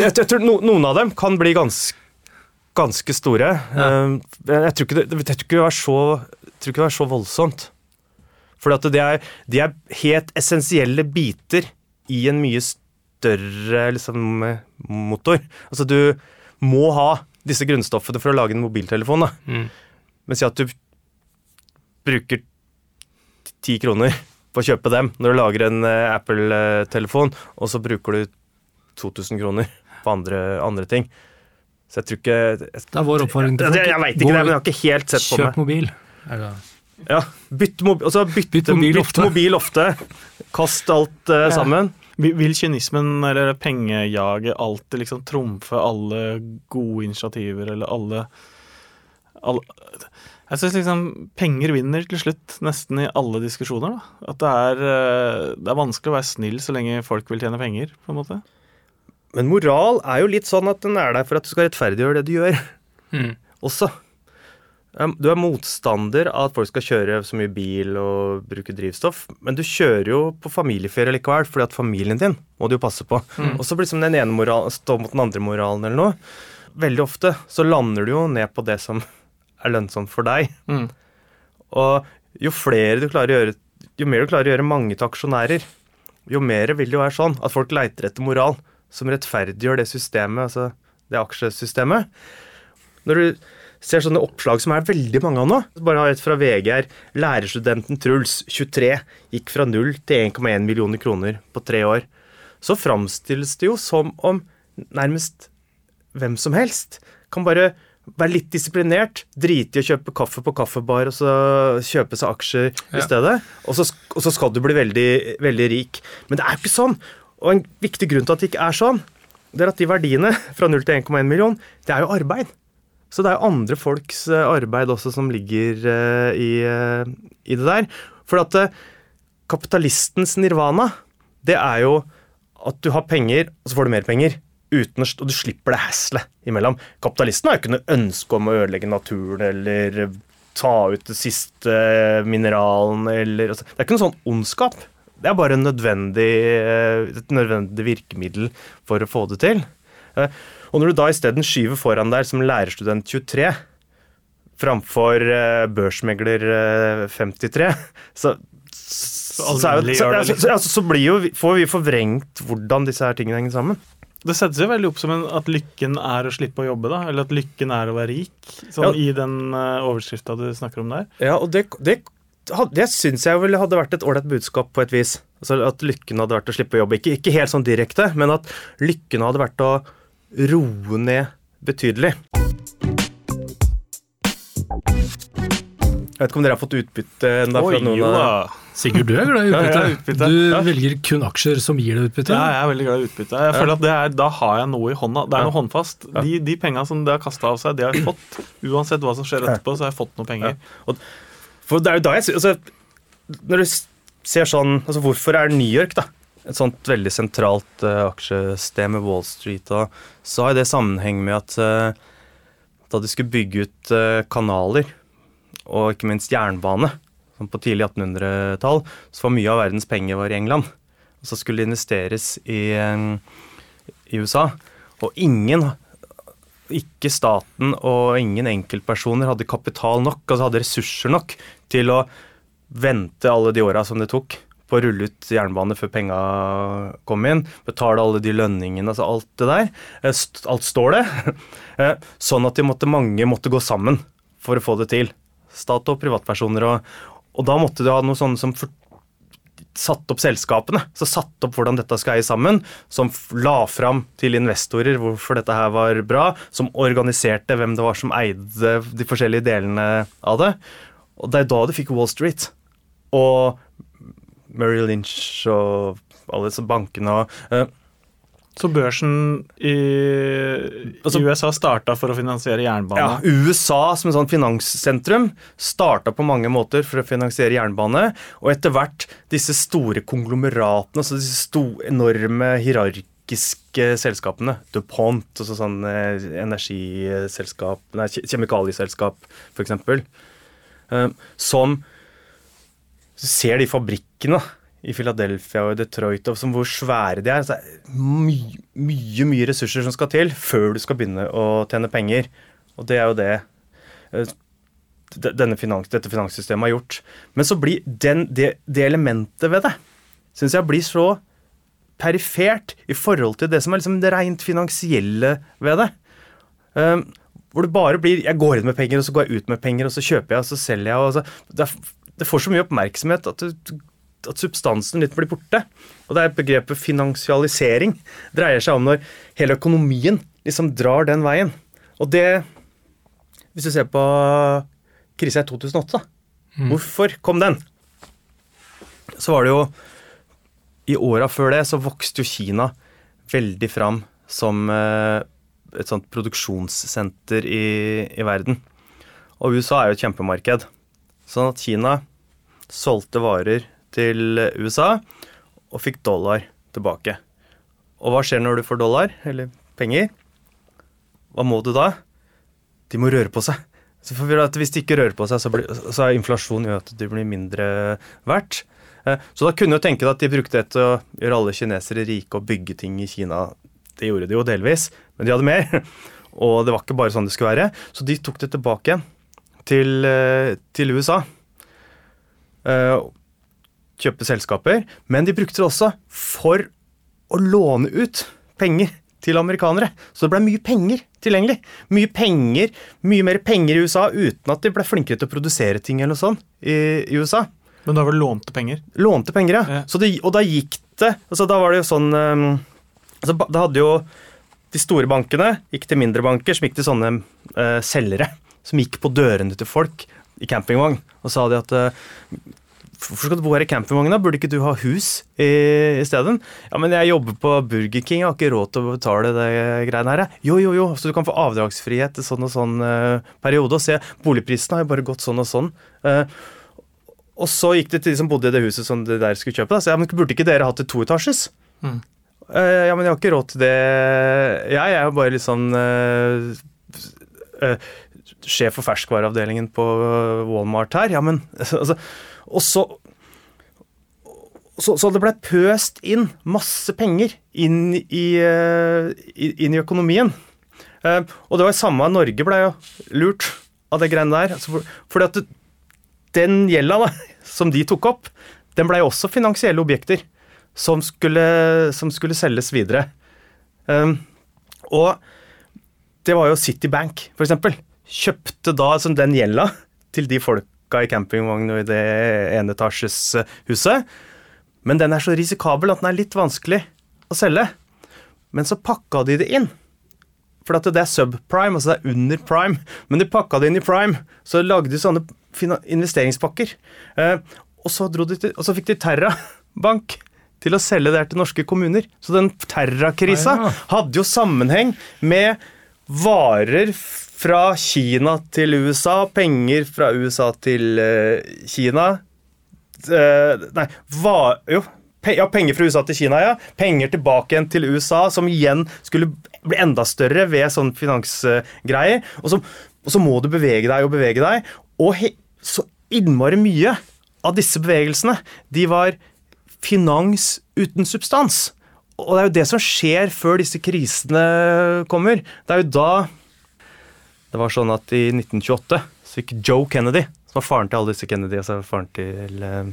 jeg, jeg tror no, Noen av dem kan bli ganske, ganske store. Ja. jeg tror ikke det, jeg tror ikke det var så, tror ikke det var så voldsomt. For det er, de er helt essensielle biter i en mye større liksom, motor. Altså du må ha disse grunnstoffene for å lage en mobiltelefon. Da. Mm. Men si at du bruker ti kroner på å kjøpe dem når du lager en eh, Apple-telefon, og så bruker du 2000 kroner på andre, andre ting. Så jeg tror ikke Jeg, Det er vår oppfordring til jeg, folk. jeg veit ikke det, men jeg har ikke helt sett på Kjøp mobil. Er det- Ja, bytt, mobil, altså bytte, Bytt mobil bytt ofte. mobil ofte. Kast alt eh, sammen. Vil vil kynismen eller pengejaget alltid liksom trumfe alle gode initiativer, eller alle, alle Jeg syns liksom penger vinner til slutt, nesten i alle diskusjoner. da. At det er, eh, det er vanskelig å være snill så lenge folk vil tjene penger, på en måte. Men moral er jo litt sånn at den er der for at du skal rettferdiggjøre det du gjør, Mm. også. Um, Du er motstander av at folk skal kjøre så mye bil og bruke drivstoff, men du kjører jo på familieferie likevel, fordi at familien din må du jo passe på. Og så blir liksom den ene moralen stå mot den andre moralen eller noe. Veldig ofte så lander du jo ned på det som er lønnsomt for deg. Mm. Og jo flere du klarer å gjøre, jo mer du klarer å gjøre mange til aksjonærer, jo mer vil det jo være sånn at folk leiter etter moral som rettferdiggjør det systemet, altså det aksjesystemet. Når du ser sånne oppslag som er veldig mange av nå, bare har et fra VG her, lærerstudenten Truls, 23, gikk fra 0 til 1,1 millioner kroner på tre år, så framstilles det jo som om nærmest hvem som helst kan bare være litt disiplinert, drite i å kjøpe kaffe på kaffebar og så kjøpe seg aksjer i stedet, og så, og så skal du bli veldig, veldig rik. Men det er jo ikke sånn. Og en viktig grunn til at det ikke er sånn, det er at de verdiene fra 0 til 1,1 million, det er jo arbeid. Så det er jo andre folks eh, arbeid også som ligger eh, i, eh, i det der. For at kapitalistens nirvana, det er jo at du har penger, og så får du mer penger. Uten og du slipper det haslet imellom. Kapitalisten har jo ikke noe ønske om å ødelegge naturen eller ta ut det siste mineralen eller altså, Det er ikke noe sånn ondskap. Det er bare en nødvendig, eh, et nødvendig virkemiddel for å få det til. Eh, Og når du da isteden skyver foran der som lærerstudent 23 framfor eh, børsmegler eh, 53, så så, så, så, altså, så blir jo, får vi forvrengt hvordan disse her tingene henger sammen. Det settes jo veldig opp som en, at lykken er å slippe å jobbe, da. Eller at lykken er å være rik. Sånn Ja. i den uh, overskrifta du snakker om der. Ja, og det, det, det syns jeg vel hadde vært et ålreit budskap på et vis. Altså At lykken hadde vært å slippe å jobbe. Ikke, ikke helt sånn direkte, men at lykken hadde vært å roe ned betydelig. Jeg vet ikke om dere har fått utbytte ennå fra noen jo av. Sigurd, du er glad i Ja, er utbytte. utbytte. Du Ja. velger kun aksjer som gir deg utbytte. Ja, jeg er veldig glad i utbytte. Jeg føler at det er, Da har jeg noe i hånda. Det er noe håndfast. De, de penga som det har kasta av seg, det har jeg fått. Uansett hva som skjer etterpå, så har jeg fått noe penger. For det er jo da jeg altså, Når du ser sånn altså Hvorfor er New York da et sånt veldig sentralt uh, aksjested med Wall Street, og så har det sammenheng med at uh, da de skulle bygge ut uh, kanaler, og ikke minst jernbane, som på tidlig 1800-tall, så var mye av verdens penger var i England. Og så skulle det investeres i, eh, i USA. Og ingen ikke staten og ingen enkeltpersoner hadde kapital nok, altså hadde ressurser nok til å vente alle de åra som det tok på å rulle ut jernbane før penga kom inn, betale alle de lønningene, altså alt det der. eh, Alt står det. Eh, Sånn at de måtte, mange måtte gå sammen for å få det til. Stat og privatpersoner. Og, og da måtte du ha noe sånn som satt opp selskapene. Så satt opp hvordan dette skal eie sammen. Som la fram til investorer hvorfor dette her var bra. Som organiserte hvem det var som eide de forskjellige delene av det. Og det er da du fikk Wall Street. Og Murray Lynch og alle disse bankene og eh, Så børsen i, Altså- i USA starta for å finansiere jernbane. Ja, USA som en sånn finanssentrum starta på mange måter for å finansiere jernbane, og etter hvert disse store konglomeratene, altså disse store, enorme hierarkiske selskapene, DuPont, altså sånn eh, energiselskap, nei, kjemikalieselskap f.eks., eh, som ser de fabrikkene i Philadelphia og Detroit, og som hvor svære de er. Så er mye, mye, mye ressurser som skal til før du skal begynne å tjene penger. Og det er jo det eh, finans, dette finanssystemet har gjort. Men så blir den, det, det elementet ved det syns jeg blir så perifert i forhold til det som er liksom det rent finansielle ved det. Um, hvor det bare blir Jeg går inn med penger, og så går jeg ut med penger, og så kjøper jeg, og så selger jeg. Og så, det, er, det får så mye oppmerksomhet at, du, at substansen litt blir borte. Og det er begrepet finansialisering. dreier seg om når hele økonomien liksom drar den veien. Og det Hvis du ser på krisa i 2008, da, Hvorfor kom den? Så var det jo I åra før det så vokste jo Kina veldig fram som eh, et sånt produksjonssenter i, i verden. Og USA er jo et kjempemarked. Sånn at Kina solgte varer til USA og fikk dollar tilbake. Og hva skjer når du får dollar, eller penger? Hva må du da? De må røre på seg. Så Hvis de ikke rører på seg, så, blir, så er inflasjon gjør at de blir mindre verdt. Eh, Så da kunne du tenke deg at de brukte det til å gjøre alle kinesere rike og bygge ting i Kina. Det gjorde de jo delvis, men de hadde mer. Og det var ikke bare sånn det skulle være. Så de tok det tilbake igjen til, eh, til USA. Kjøpe selskaper. Men de brukte det også for å låne ut penger til amerikanere. Så det ble mye penger tilgjengelig. Mye penger, mye mer penger i USA uten at de ble flinkere til å produsere ting eller noe sånt i, i USA. Men da var det lånte penger? Lånte penger, ja. Ja. Så det, og da gikk det altså Da var det jo sånn um, altså, Da hadde jo de store bankene gikk til mindre banker, som gikk til sånne uh, selgere. Som gikk på dørene til folk i campingvogn og sa de at eh, Hvorfor skal du bo her i campingvogna? Burde ikke du ha hus i, i stedet? Ja, men jeg jobber på Burger King, jeg har ikke råd til å betale det greiene her. Jo, jo, jo, så du kan få avdragsfrihet til sånn og sånn uh, periode. Og se, boligprisene har jo bare gått sånn og sånn. Uh, og så gikk det til de som bodde i det huset som de der skulle kjøpe. Da. Så ja, men burde ikke dere hatt et toetasjes? Mm. Uh, ja, men jeg har ikke råd til det. Jeg er jo bare litt sånn Sjef for ferskvareavdelingen på Walmart her. Ja, men altså Og så så, så det ble pøst inn masse penger inn i, eh, inn i økonomien. Eh, og det var jo samme Norge ble jo lurt av det greiene der. Altså for, fordi at du, den gjelda da, som de tok opp, den ble jo også finansielle objekter som skulle, som skulle selges videre. Um, og det var jo Citibank, for eksempel. Kjøpte da altså, den gjelda til de folka i campingvogn og i det enetasjeshuset. huset. Men den er så risikabel at den er litt vanskelig å selge. Men så pakka de det inn. For det er subprime, altså det er under prime. Men de pakka det inn i prime, så lagde de sånne investeringspakker. Eh, og, så til, og så fikk de Terra Bank til å selge det her til norske kommuner. Så den Terra-krisa Ah, hadde jo sammenheng med varer fra Kina til USA, penger fra USA til uh, Kina. uh, nei, hva, jo, ja, penger fra USA til Kina, ja. Penger tilbake igjen til USA, som igjen skulle bli enda større ved sånn finansgreier. Og, så- og så må du bevege deg og bevege deg. Og he, så innmari mye av disse bevegelsene, de var finans uten substans. Og det er jo det som skjer før disse krisene kommer. Det er jo da Det var sånn at i 1928 så gikk Joe Kennedy, som var faren til alle disse Kennedy, altså faren til eh,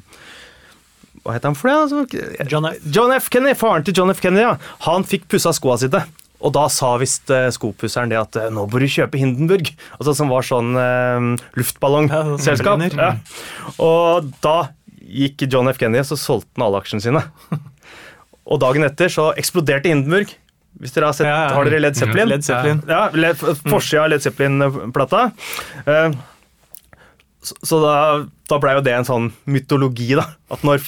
Hva het han for det? Altså, John F. John F. Kennedy, Faren til John F. Kennedy, ja. Han fikk pussa skoa sine. Og da sa visst eh, skopusseren det at eh, nå bør du kjøpe Hindenburg. Altså Som var sånn eh, luftballongselskap. Ja, sånn Ja. Og da gikk John F. Kennedy, så solgte han alle aksjene sine. Og dagen etter så eksploderte Hindenburg. Hvis dere har sett, Ja, ja. Har dere Led Zeppelin? Led Zeppelin. Ja, Led, Forsida av Led Zeppelin-plata. Eh, Så, da, da blei jo det en sånn mytologi, da. At når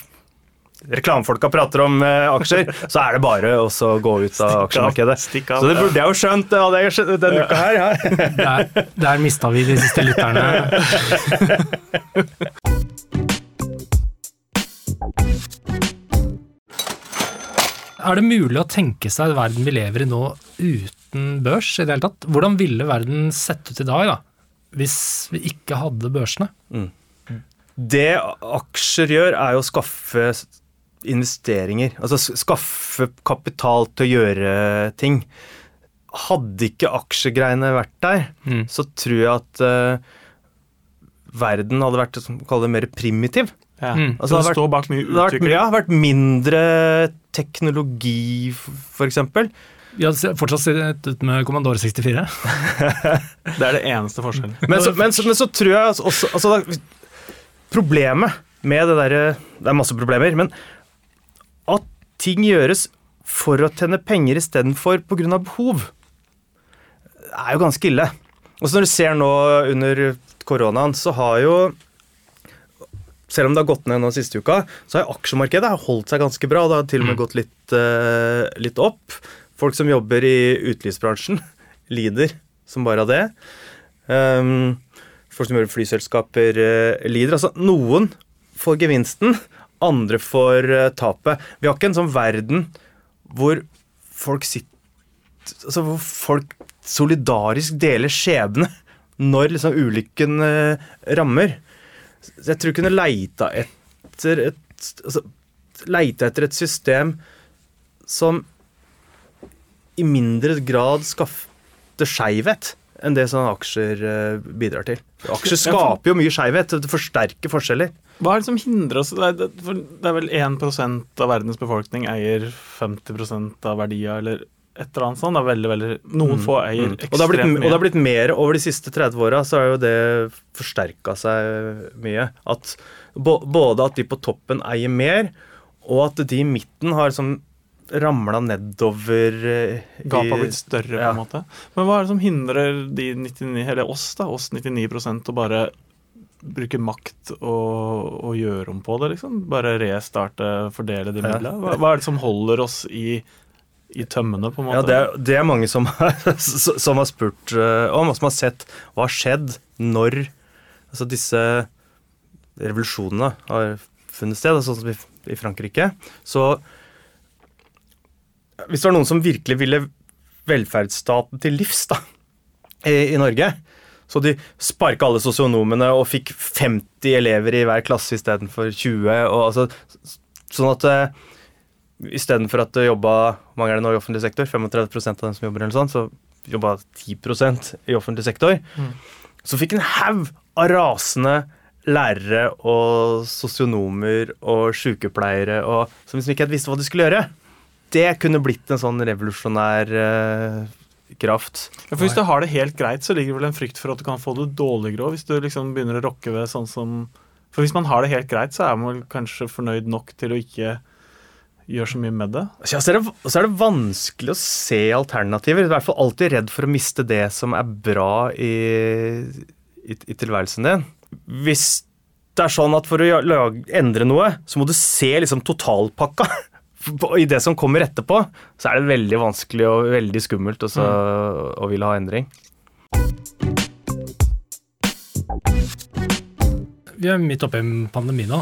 reklamefolka prater om eh, aksjer, så er det bare å gå ut av aksjemarkedet. Stikk av. Så det burde jeg jo skjønt det hadde jeg skjønt denne uka her. Ja. Der, der mista vi de siste lytterne. Er det mulig å tenke seg verden vi lever i nå uten børs i det hele tatt? Hvordan ville verden sett ut i dag, da? Hvis vi ikke hadde børsene? Det aksjer gjør, er jo å skaffe investeringer. Altså skaffe kapital til å gjøre ting. Hadde ikke aksjegreiene vært der, Mm. så tror jeg at uh, verden hadde vært det, mer primitiv. Ja. Mm. Altså, det det har står bak mye Det har vært, utvikling. ja, vært mindre teknologi, f.eks. Vi hadde fortsatt sittet ut med Commandore 64. Det er det eneste forskjellen. Men så, men, så, men så tror jeg altså også altså, da, Problemet med det derre Det er masse problemer, men at ting gjøres for å tjene penger istedenfor pga. behov, er jo ganske ille. Og så når du ser nå under koronaen, så har jo selv om det har gått ned nå siste uka, så har aksjemarkedet holdt seg ganske bra. Det har til og med gått litt, uh, litt opp. Folk som jobber i utelivsbransjen, lider som bare av det. Um, folk som jobber i flyselskaper, uh, lider. Altså, noen får gevinsten, andre får uh, tapet. Vi har ikke en sånn verden hvor folk sitter Altså hvor folk solidarisk deler skjebne når liksom ulykken rammer. Jeg tror jeg kunne leita etter et altså, Leita etter et system som i mindre grad skapte skeivhet enn det sånne aksjer eh, bidrar til. Aksjer skaper jo mye skeivhet. Det forsterker forskjeller. Hva er det som hindrer oss? Det er, det, er vel 1% av verdens befolkning eier 50 av verdia, eller et eller annet sånt. Det er veldig, veldig, noen få eier Mm. Og det, blitt, ekstremt og det har blitt mer over de siste 30 åra, så har jo det forsterka seg mye. At både at de på toppen eier mer, og at de i midten har sånn ramla nedover eh, i- Gapet har blitt større, på Ja. en måte. Men hva er det som hindrer de 99, eller oss, da, oss 99% å bare bruke makt og, og gjøre om på det, liksom? Bare restarte, fordele de midlene? Hva, hva er det som holder oss i, i tømmene, på en måte? Ja, det er, det er mange som, som har spurt eh, om, og som har sett hva har skjedd når altså disse revolusjonene har funnet sted, sånn som i, i Frankrike. Så hvis det var noen som virkelig ville velferdsstaten til livs da, i, i Norge, så de sparka alle sosionomene og fikk 50 elever i hver klasse istedenfor 20. Og altså, sånn at eh, Istedenfor at det jobba mange er det nå i offentlig sektor, 35% av dem som jobber, eller sånn, så jobba 10% i offentlig sektor. Så fikk en haug av rasende lærere og sosionomer og sykepleiere og, som liksom ikke helt visste hva de skulle gjøre. Det kunne blitt en sånn revolusjonær eh, kraft. Ja, for Hvis du har det helt greit, så ligger det vel en frykt for at du kan få det dårligere òg. Hvis du liksom begynner å rokke ved sånn som For hvis man har det helt greit, så er man vel kanskje fornøyd nok til å ikke gjøre så mye med det. Så er det, så er det vanskelig å se alternativer. I hvert fall alltid redd for å miste det som er bra i, i, i tilværelsen din. Hvis det er sånn at for å lage, endre noe, så må du se liksom totalpakka. I det som kommer etterpå, så er det veldig vanskelig og veldig skummelt også, å ville ha endring. Vi er midt oppe i en pandemi nå.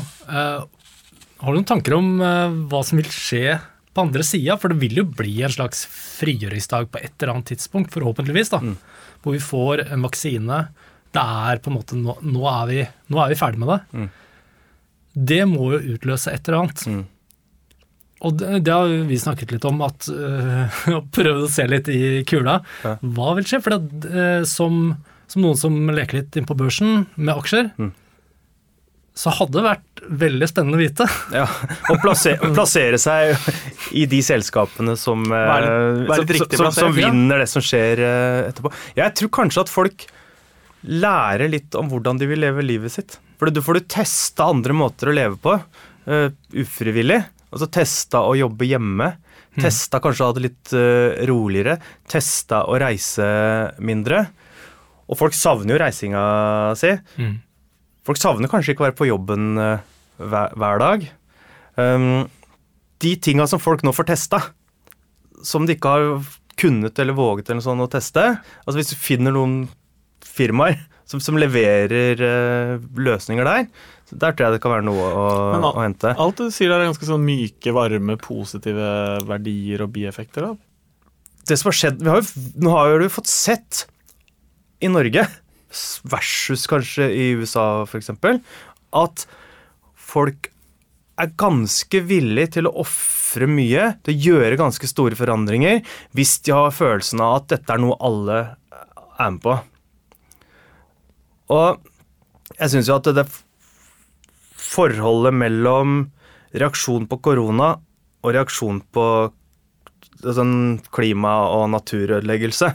Eh, har du noen tanker om eh, hva som vil skje på andre sida? For det vil jo bli en slags frigjøringsdag på et eller annet tidspunkt, forhåpentligvis, da. Hvor vi får en vaksine. Det er på en måte Nå, nå, er, vi, nå er vi ferdig med det. Mm. Det må jo utløse et eller annet. Mm. Og det, det har vi snakket litt om, at øh, og prøvd å se litt i kula. Ja. Hva vil skje? For det, øh, som, som noen som leker litt inn på børsen med aksjer, Mm. Så hadde det vært veldig spennende å vite. Ja, Å plassere, plassere seg i de selskapene som, Vær, litt som, som, som vinner det som skjer eh, etterpå. Jeg tror kanskje at folk lærer litt om hvordan de vil leve livet sitt. For du får du testa andre måter å leve på, uh, ufrivillig. Altså testa å jobbe hjemme. Testa kanskje å ha det litt uh, roligere. Testa å reise mindre. Og folk savner jo reisinga si. Folk savner kanskje ikke å være på jobben eh, hver, hver dag. Um, de tinga som folk nå får testa, som de ikke har kunnet eller våget eller sånn å teste Altså Hvis du finner noen firmaer som, som leverer uh, løsninger der, der tror jeg det kan være noe å, Men al- å hente. Alt du sier der er ganske sånn myke, varme, positive verdier og bieffekter. da. det som har skjedd vi har jo, Nå har jo du fått sett i Norge, versus kanskje i USA f.eks., at folk er ganske villige til å ofre mye, til å gjøre ganske store forandringer, hvis de har følelsen av at dette er noe alle er med på. Og jeg syns jo at det forholdet mellom reaksjon på korona og reaksjon på sånn klima- og naturødeleggelse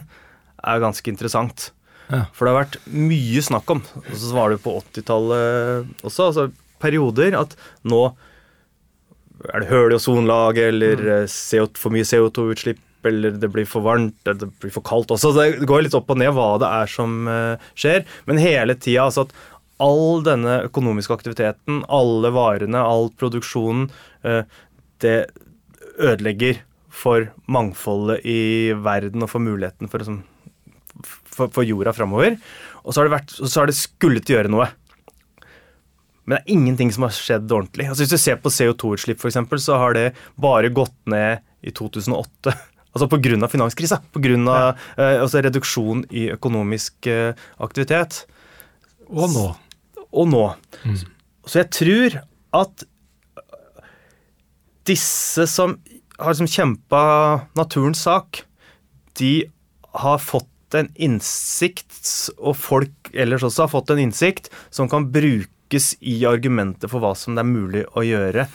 er ganske interessant. Ja. For det har vært mye snakk om, og så var det på 80-tallet også, altså perioder at nå er det høl i ozonlaget, eller eh, CO, for mye CO2-utslipp, eller det blir for varmt, eller det blir for kaldt også. Det går litt opp og ned hva det er som eh, skjer, men hele tida altså at all denne økonomiske aktiviteten, alle varene, all produksjonen, eh, det ødelegger for mangfoldet i verden og for muligheten for, liksom, for, for jorda framover. Og så har det, vært, så har det skullet gjøre noe. Men det er ingenting som har skjedd ordentlig. Altså Hvis du ser på CO2-utslipp, f.eks., så har det bare gått ned i 2008. Altså pga. finanskrisa. Pga. Ja. Eh, altså reduksjon i økonomisk eh, aktivitet. Og nå. Og nå. Mm. Så jeg tror at disse som har liksom kjempa naturens sak, de har fått en innsikt, og folk ellers også har fått en innsikt, som kan brukes i argumentet for hva som det er mulig å gjøre.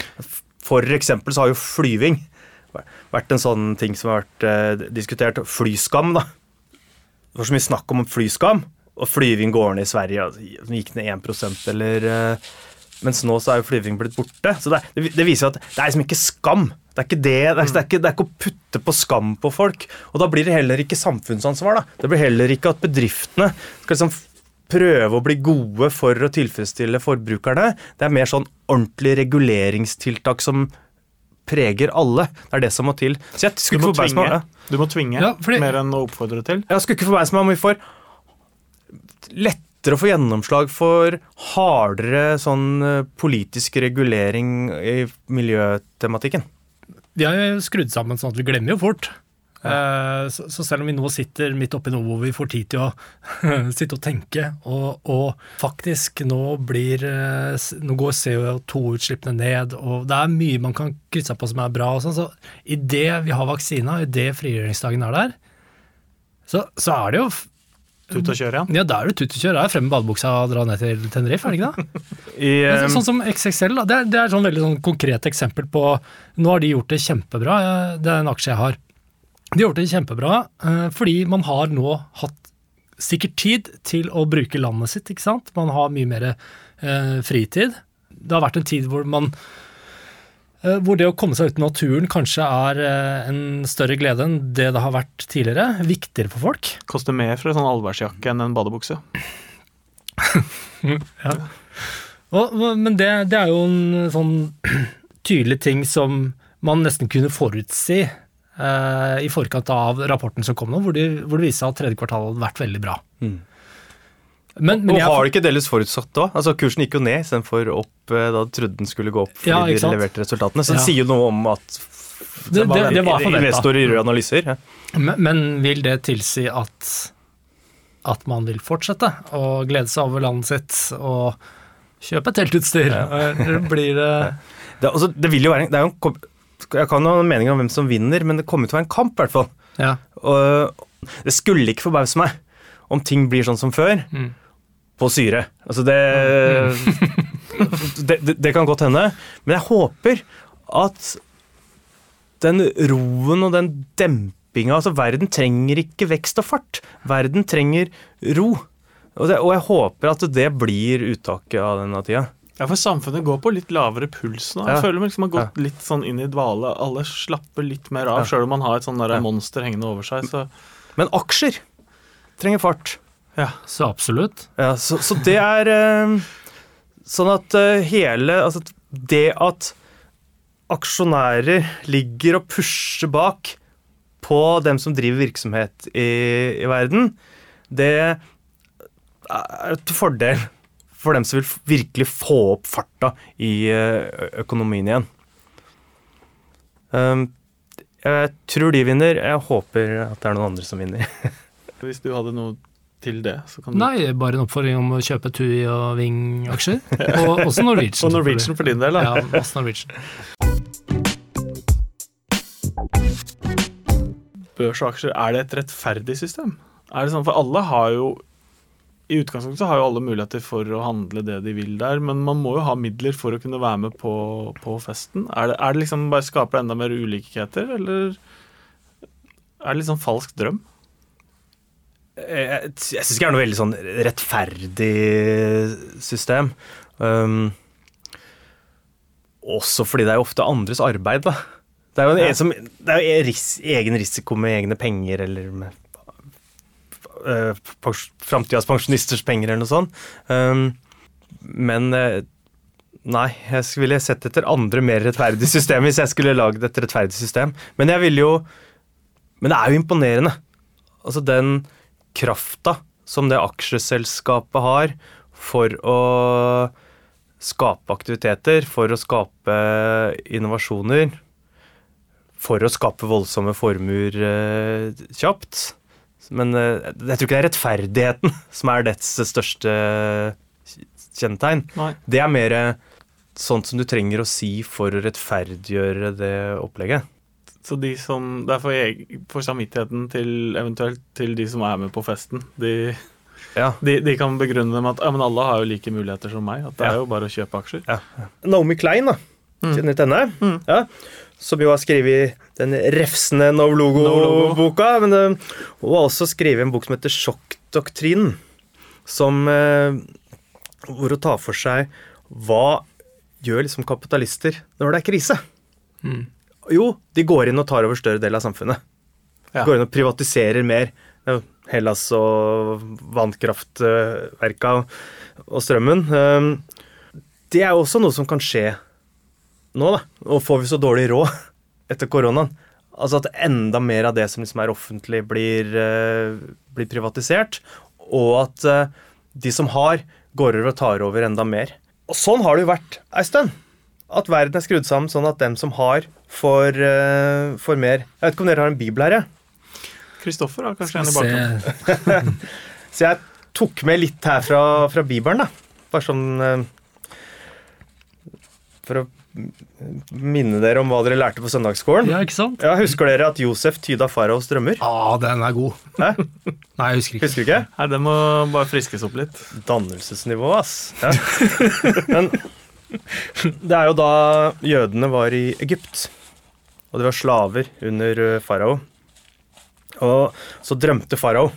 For eksempel så har jo flyving vært en sånn ting som har vært eh, diskutert. Flyskam, da. Det var så mye snakk om flyskam, og flyving går ned i Sverige. Altså, gikk ned 1% eller eh, Mens nå så er jo flyving blitt borte. Så det, det, viser at det er liksom ikke skam. Det er ikke det, det er, det, er ikke, det er ikke å putte på skam på folk. Og da blir det heller ikke samfunnsansvar. da. Det blir heller ikke at bedriftene skal liksom prøve å bli gode for å tilfredsstille forbrukerne. Det er mer sånn ordentlig reguleringstiltak som preger alle. Det er det som må til. Så jeg skulle ikke forbause meg, ja. du må tvinge ja, fordi, mer enn å oppfordre til? Jeg skulle ikke forbause meg om vi får lettere å få gjennomslag for hardere sånn eh, politisk regulering i miljøtematikken. De har jo skrudd sammen sånn at vi glemmer jo fort. Ja. Så, selv om vi nå sitter midt oppi noe hvor vi får tid til å sitte og tenke, og, og, faktisk nå blir eh, Nå går CO2-utslippene ned, og det er mye man kan krysse på som er bra. og sånn, så Idet vi har vaksina, idet frigjøringsdagen er der, så, så er det jo Tut og kjør, ja? Ja, da er det tut og kjør. Da er frem med badebuksa og dra ned til Tenerife, er det ikke det? I, um... sånn som XXL, det er, det er sånn veldig sånn konkret eksempel på Nå har de gjort det kjempebra, det er en aksje jeg har. De har gjort det kjempebra, eh, fordi man har nå hatt sikkert tid til å bruke landet sitt. ikke sant? Man har mye mer eh, fritid. Det har vært en tid hvor man eh, hvor det å komme seg ut i naturen kanskje er eh, en større glede enn det det har vært tidligere. Viktigere for folk. Koster mer for en sånn allværsjakke enn en badebukse. ja. Og, men det, det, er jo en sånn tydelig ting som man nesten kunne forutsi eh, i forkant av rapporten som kom nå, hvor, de, hvor det viste seg at tredje kvartal hadde vært veldig bra. Mm. Men, men og har det ikke delvis forutsatt da? Altså Kursen gikk jo ned istedenfor opp da da trodde den skulle gå opp fordi ja, de leverte resultatene. Så det sier jo noe om at det, det, det var investorer gjør analyser. Ja. Men, men, vil det tilsi at, at man vil fortsette å glede seg over landet sitt og kjøpe teltutstyr? Ja. Blir det det, altså, det, vil jo være, det er jo en jeg kan ha meninger om hvem som vinner, men det kommer til å være en kamp, i hvert fall. Ja. Og det skulle ikke forbause meg om ting blir sånn som før, mm. På syre. Altså det, det, det, det kan godt hende. Men jeg håper at den roen og den dempinga Altså, verden trenger ikke vekst og fart. Verden trenger ro. Og, og jeg håper at det blir uttaket av denne tida. Ja, for samfunnet går på litt lavere puls nå. Jeg ja. føler man liksom har gått litt sånn inn i dvale. Alle slapper litt mer av, ja. sjøl om man har et sånn ja. monster hengende over seg. Så. Men aksjer trenger fart. Ja, Så absolutt. Ja, så, så det er uh, sånn at uh, hele Altså det at aksjonærer ligger og pusher bak på dem som driver virksomhet i, i verden, det er til fordel for dem som vil virkelig få opp farta i økonomien igjen. Ehm, jeg tror de vinner. Jeg håper at det er noen andre som vinner. Hvis du hadde noe til det, så kan Nei, bare en oppfordring om å kjøpe Tui og Ving-aksjer. Og også Norwegian. og Norwegian for din del, da. Ja, også Norwegian. Børs og aksjer, er det et rettferdig system? Er det sånn, For alle har jo i utgangspunktet så har jo alle muligheter for å handle det de vil der, men man må jo ha midler for å kunne være med på, på festen. Er det, er det, liksom bare skaper det enda mer ulikheter, eller er det liksom falsk drøm? Jeg, jeg syns ikke det er noe veldig sånn rettferdig system. Um, også fordi det er jo ofte andres arbeid, da. Det er jo en, ja. som, det er jo ris, egen risiko med egne penger eller med uh, framtidas pensjonisters penger eller noe sånt. Um, men uh, Nei, jeg ville sett etter andre mer rettferdige system hvis jeg skulle lagd et rettferdig system. Men jeg ville jo Men det er jo imponerende. Altså den krafta som det aksjeselskapet har for å skape aktiviteter, for å skape innovasjoner, for å skape voldsomme formuer eh, kjapt. Men eh, jeg tror ikke det er rettferdigheten som er dets største kjennetegn. Nei. Det er mer sånt som du trenger å si for å rettferdiggjøre det opplegget. Så de som, det er for, jeg, for samvittigheten til eventuelt til de som er med på festen. De, Ja. de, de kan begrunne det med at ja, men alle har jo like muligheter som meg. At det Ja. er jo bare å kjøpe aksjer. Naomi Klein, da. Kjenner du til henne? Mm. Ja. Som jo har skrevet den refsende No Logo. Novlogo-boka. Men eh, hun har også skrevet en bok som heter Sjokkdoktrinen. Som eh, Hvor hun tar for seg hva gjør liksom kapitalister når det er krise. Mm. Jo, de går inn og tar over større del av samfunnet. Ja. Går inn og privatiserer mer. Er Hellas og vannkraftverka og strømmen. Um, Det er jo også noe som kan skje nå, da. Og får vi så dårlig råd etter koronaen. Altså at enda mer av det som liksom er offentlig, blir, eh, blir privatisert. Og at eh, de som har, går over og tar over enda mer. Og sånn har det jo vært ei stund. At verden er skrudd sammen sånn at dem som har, får, uh, får mer. Jeg vet ikke om dere har en bibel her, jeg. Kristoffer har kanskje en i bakgrunnen. Så jeg tok med litt her fra, fra Bibelen, da. Bare sånn uh, For å minne dere om hva dere lærte på søndagsskolen. ja, ikke sant? Ja, Husker dere at Josef tyda faraos drømmer? Ja, den er god. Hæ? Nei, jeg husker ikke. Husker ikke? Nei, det må bare friskes opp litt. Dannelsesnivå, ass. Ja. Men det er jo da jødene var i Egypt, og de var slaver under eh, farao. Og så drømte farao.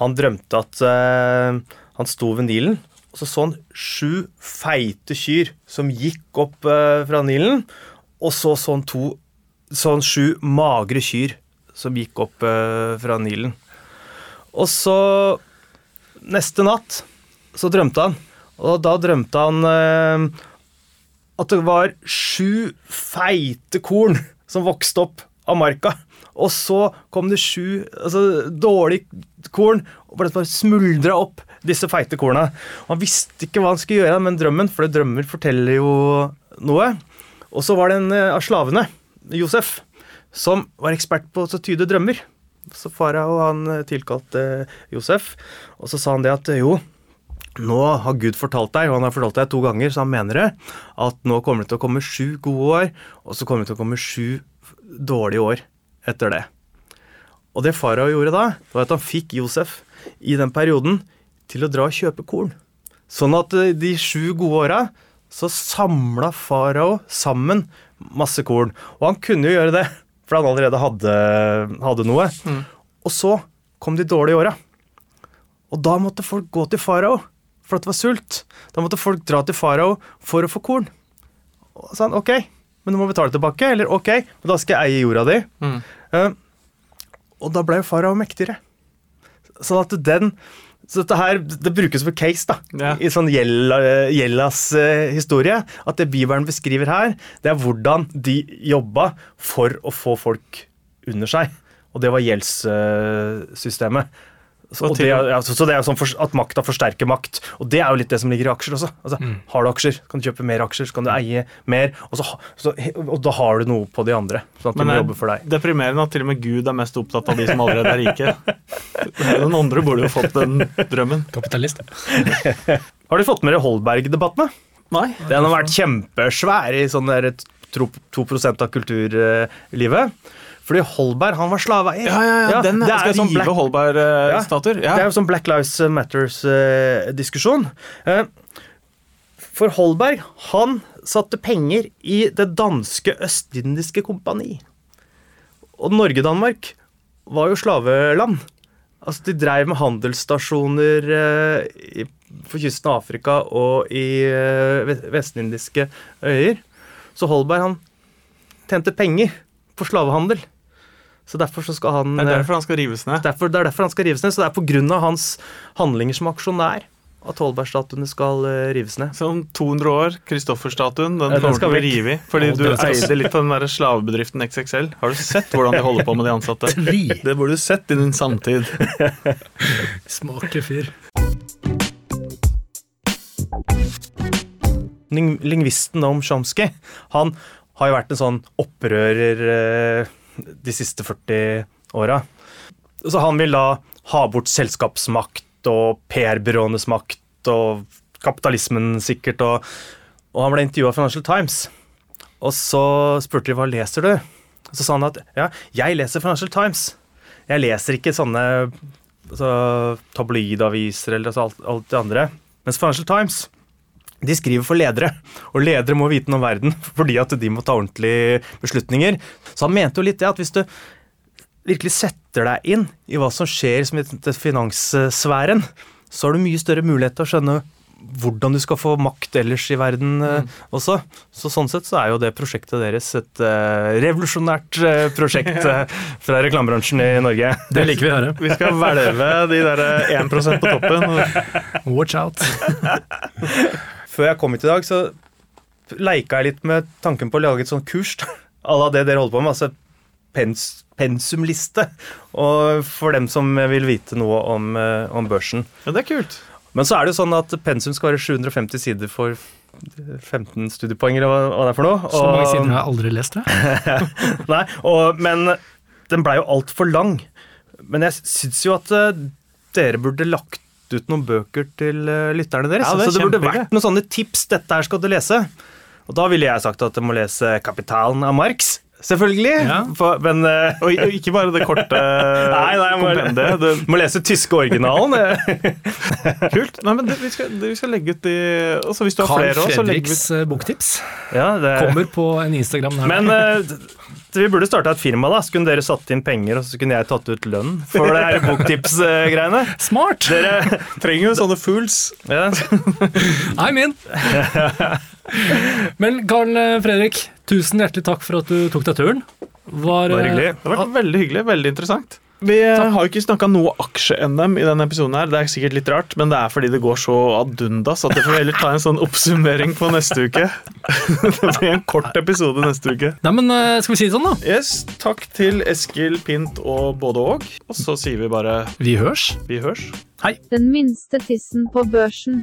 Han drømte at eh, han sto ved Nilen, og så så han sju feite kyr som gikk opp eh, fra Nilen, og så så han to sånn sju magre kyr som gikk opp eh, fra Nilen. Og så neste natt så drømte han, og da drømte han eh, at det var sju feite korn som vokste opp av marka. Og så kom det sju altså, dårlige korn, og bare, bare smuldra opp disse feite korna. Og han visste ikke hva han skulle gjøre med drømmen, for drømmer forteller jo noe. Og så var det en eh, av slavene, Josef, som var ekspert på å tyde drømmer. Så farao eh, tilkalte Josef, og så sa han det at jo, nå har Gud fortalt deg, og han har fortalt deg to ganger, så han mener det, at nå kommer det til å komme sju gode år, og så kommer det til å komme sju dårlige år etter det. Og det farao gjorde da, var at han fikk Josef i den perioden til å dra og kjøpe korn. Sånn at eh, de sju gode åra så samla farao sammen masse korn. Og han kunne jo gjøre det, for han allerede hadde, hadde noe. Og så kom de dårlige åra. Og da måtte folk gå til farao, for at det var sult. Da måtte folk dra til farao for å få korn. Og sa han ok, men du må betale tilbake. Eller ok, men da skal jeg eie jorda di. Mm. Uh, og da ble jo farao mektigere. Sånn at den så dette her, Det brukes som case da, Ja. i sånn Gjella- Gjellas eh, historie. At det Bibelen beskriver her, det er hvordan de jobba for å få folk under seg. Og det var gjeldssystemet. Så, det, ja, så så det er jo sånn for, at makta forsterker makt. Og det er jo litt det som ligger i aksjer også. Altså, Har du aksjer, kan du kjøpe mer aksjer, så kan du eie mer. Og, så, så, og da har du noe på de andre, sånn at de Men må det jobbe for deg. er deprimerende at til og med Gud er mest opptatt av de som allerede er rike. Den andre burde jo fått den drømmen. Kapitalist. Har du fått med deg Holberg-debattene? Nei. Den har vært kjempesvær i sånn der 2 av kulturlivet. Fordi Holberg, han var slaveeier. Ja, ja, ja, den det er skal jo sånn rive Holberg-statuer. Det er jo sånn Black Lives Matters-diskusjon. For Holberg, han satte penger i det danske østindiske kompani. Og Norge-Danmark var jo slaveland. Altså, de dreiv med handelsstasjoner eh, i, for kysten av Afrika og i eh, vestindiske øyer. Så Holberg, han tjente penger på slavehandel. Så derfor så skal han Det er eh, derfor han skal rives ned. derfor, Det er derfor han skal rives ned. Så det er pga. hans handlinger som aksjonær at Holberg-statuene skal eh, rives ned. Så om 200 år, Kristoffer-statuen, den Ja, den kommer til skal å bli revet i. Fordi Å, du eide litt av den der slavebedriften XXL. Har du sett hvordan de holder på med de ansatte? Tri. Det burde du sett i din samtid. Smaker fyr. Lingvisten om Chomsky, han har jo vært en sånn opprører eh, de siste 40 åra. Så han vil da ha bort selskapsmakt og PR-byråenes makt og kapitalismen sikkert, og, og han ble intervjua av Financial Times. Og så spurte de hva leser du? Så sa han at ja, jeg leser Financial Times. Jeg leser ikke sånne altså, tabloidaviser eller altså alt, alt det andre. Mens Financial Times de skriver for ledere, og ledere må vite noe om verden fordi at de må ta ordentlige beslutninger. Så han mente jo litt det at hvis du virkelig setter deg inn i hva som skjer som i finanssfæren, så har du mye større mulighet til å skjønne hvordan du skal få makt ellers i verden mm. også. Så sånn sett så er jo det prosjektet deres et uh, revolusjonært uh, prosjekt uh, fra reklamebransjen i Norge. Det liker vi å høre. Vi skal hvelve de der 1% på toppen. Watch out. Før jeg kom hit i dag, så leika jeg litt med tanken på å lage et sånt kurs à la det dere holder på med. altså pens, pensumliste. Og for dem som vil vite noe om, eh, om børsen. Ja, det er kult. Men så er det jo sånn at pensum skal være 750 sider for 15 studiepoeng, eller hva hva det er for noe. Så mange sider har jeg aldri lest det. Nei, og, men den blei jo altfor lang. Men jeg syns jo at eh, dere burde lagt ut noen bøker til eh, lytterne deres. Ja, det så det burde vært noen sånne tips. Dette her skal du lese. Og da ville jeg sagt at du må lese 'Kapitalen' av Marx. Selvfølgelig. Ja. For, men eh, Og, og ikke bare det korte Nei, nei, må- kompendiet. Du må lese tyske originalen. kult. Nei, men det, vi, skal, det, vi skal legge ut de Og hvis du har Carl flere òg, så legger vi Fredriks eh, boktips ja, det, kommer på en Instagram. Her. Men deg. Eh, vi burde starta et firma, da. Så kunne dere satt inn penger, og så kunne jeg tatt ut lønn for det her boktips-greiene. Smart! Dere trenger jo sånne fools. ja. I'm in! Men Carl eh, Fredrik, tusen hjertelig takk for at du tok deg turen. Var, Bare eh, hyggelig. Det har vært veldig hyggelig. Veldig interessant. Vi Takk. har jo ikke snakka noe aksje-NM i denne episoden. her. Det er sikkert litt rart, men det er fordi det går så ad undas at jeg får heller ta en sånn oppsummering på neste uke. det blir en kort episode neste uke. Nei, men eh, Skal vi si det sånn, da? Yes, Takk til Eskil Pint og både og. Og så sier vi bare Vi hørs. vi hørs. Den minste tissen på børsen.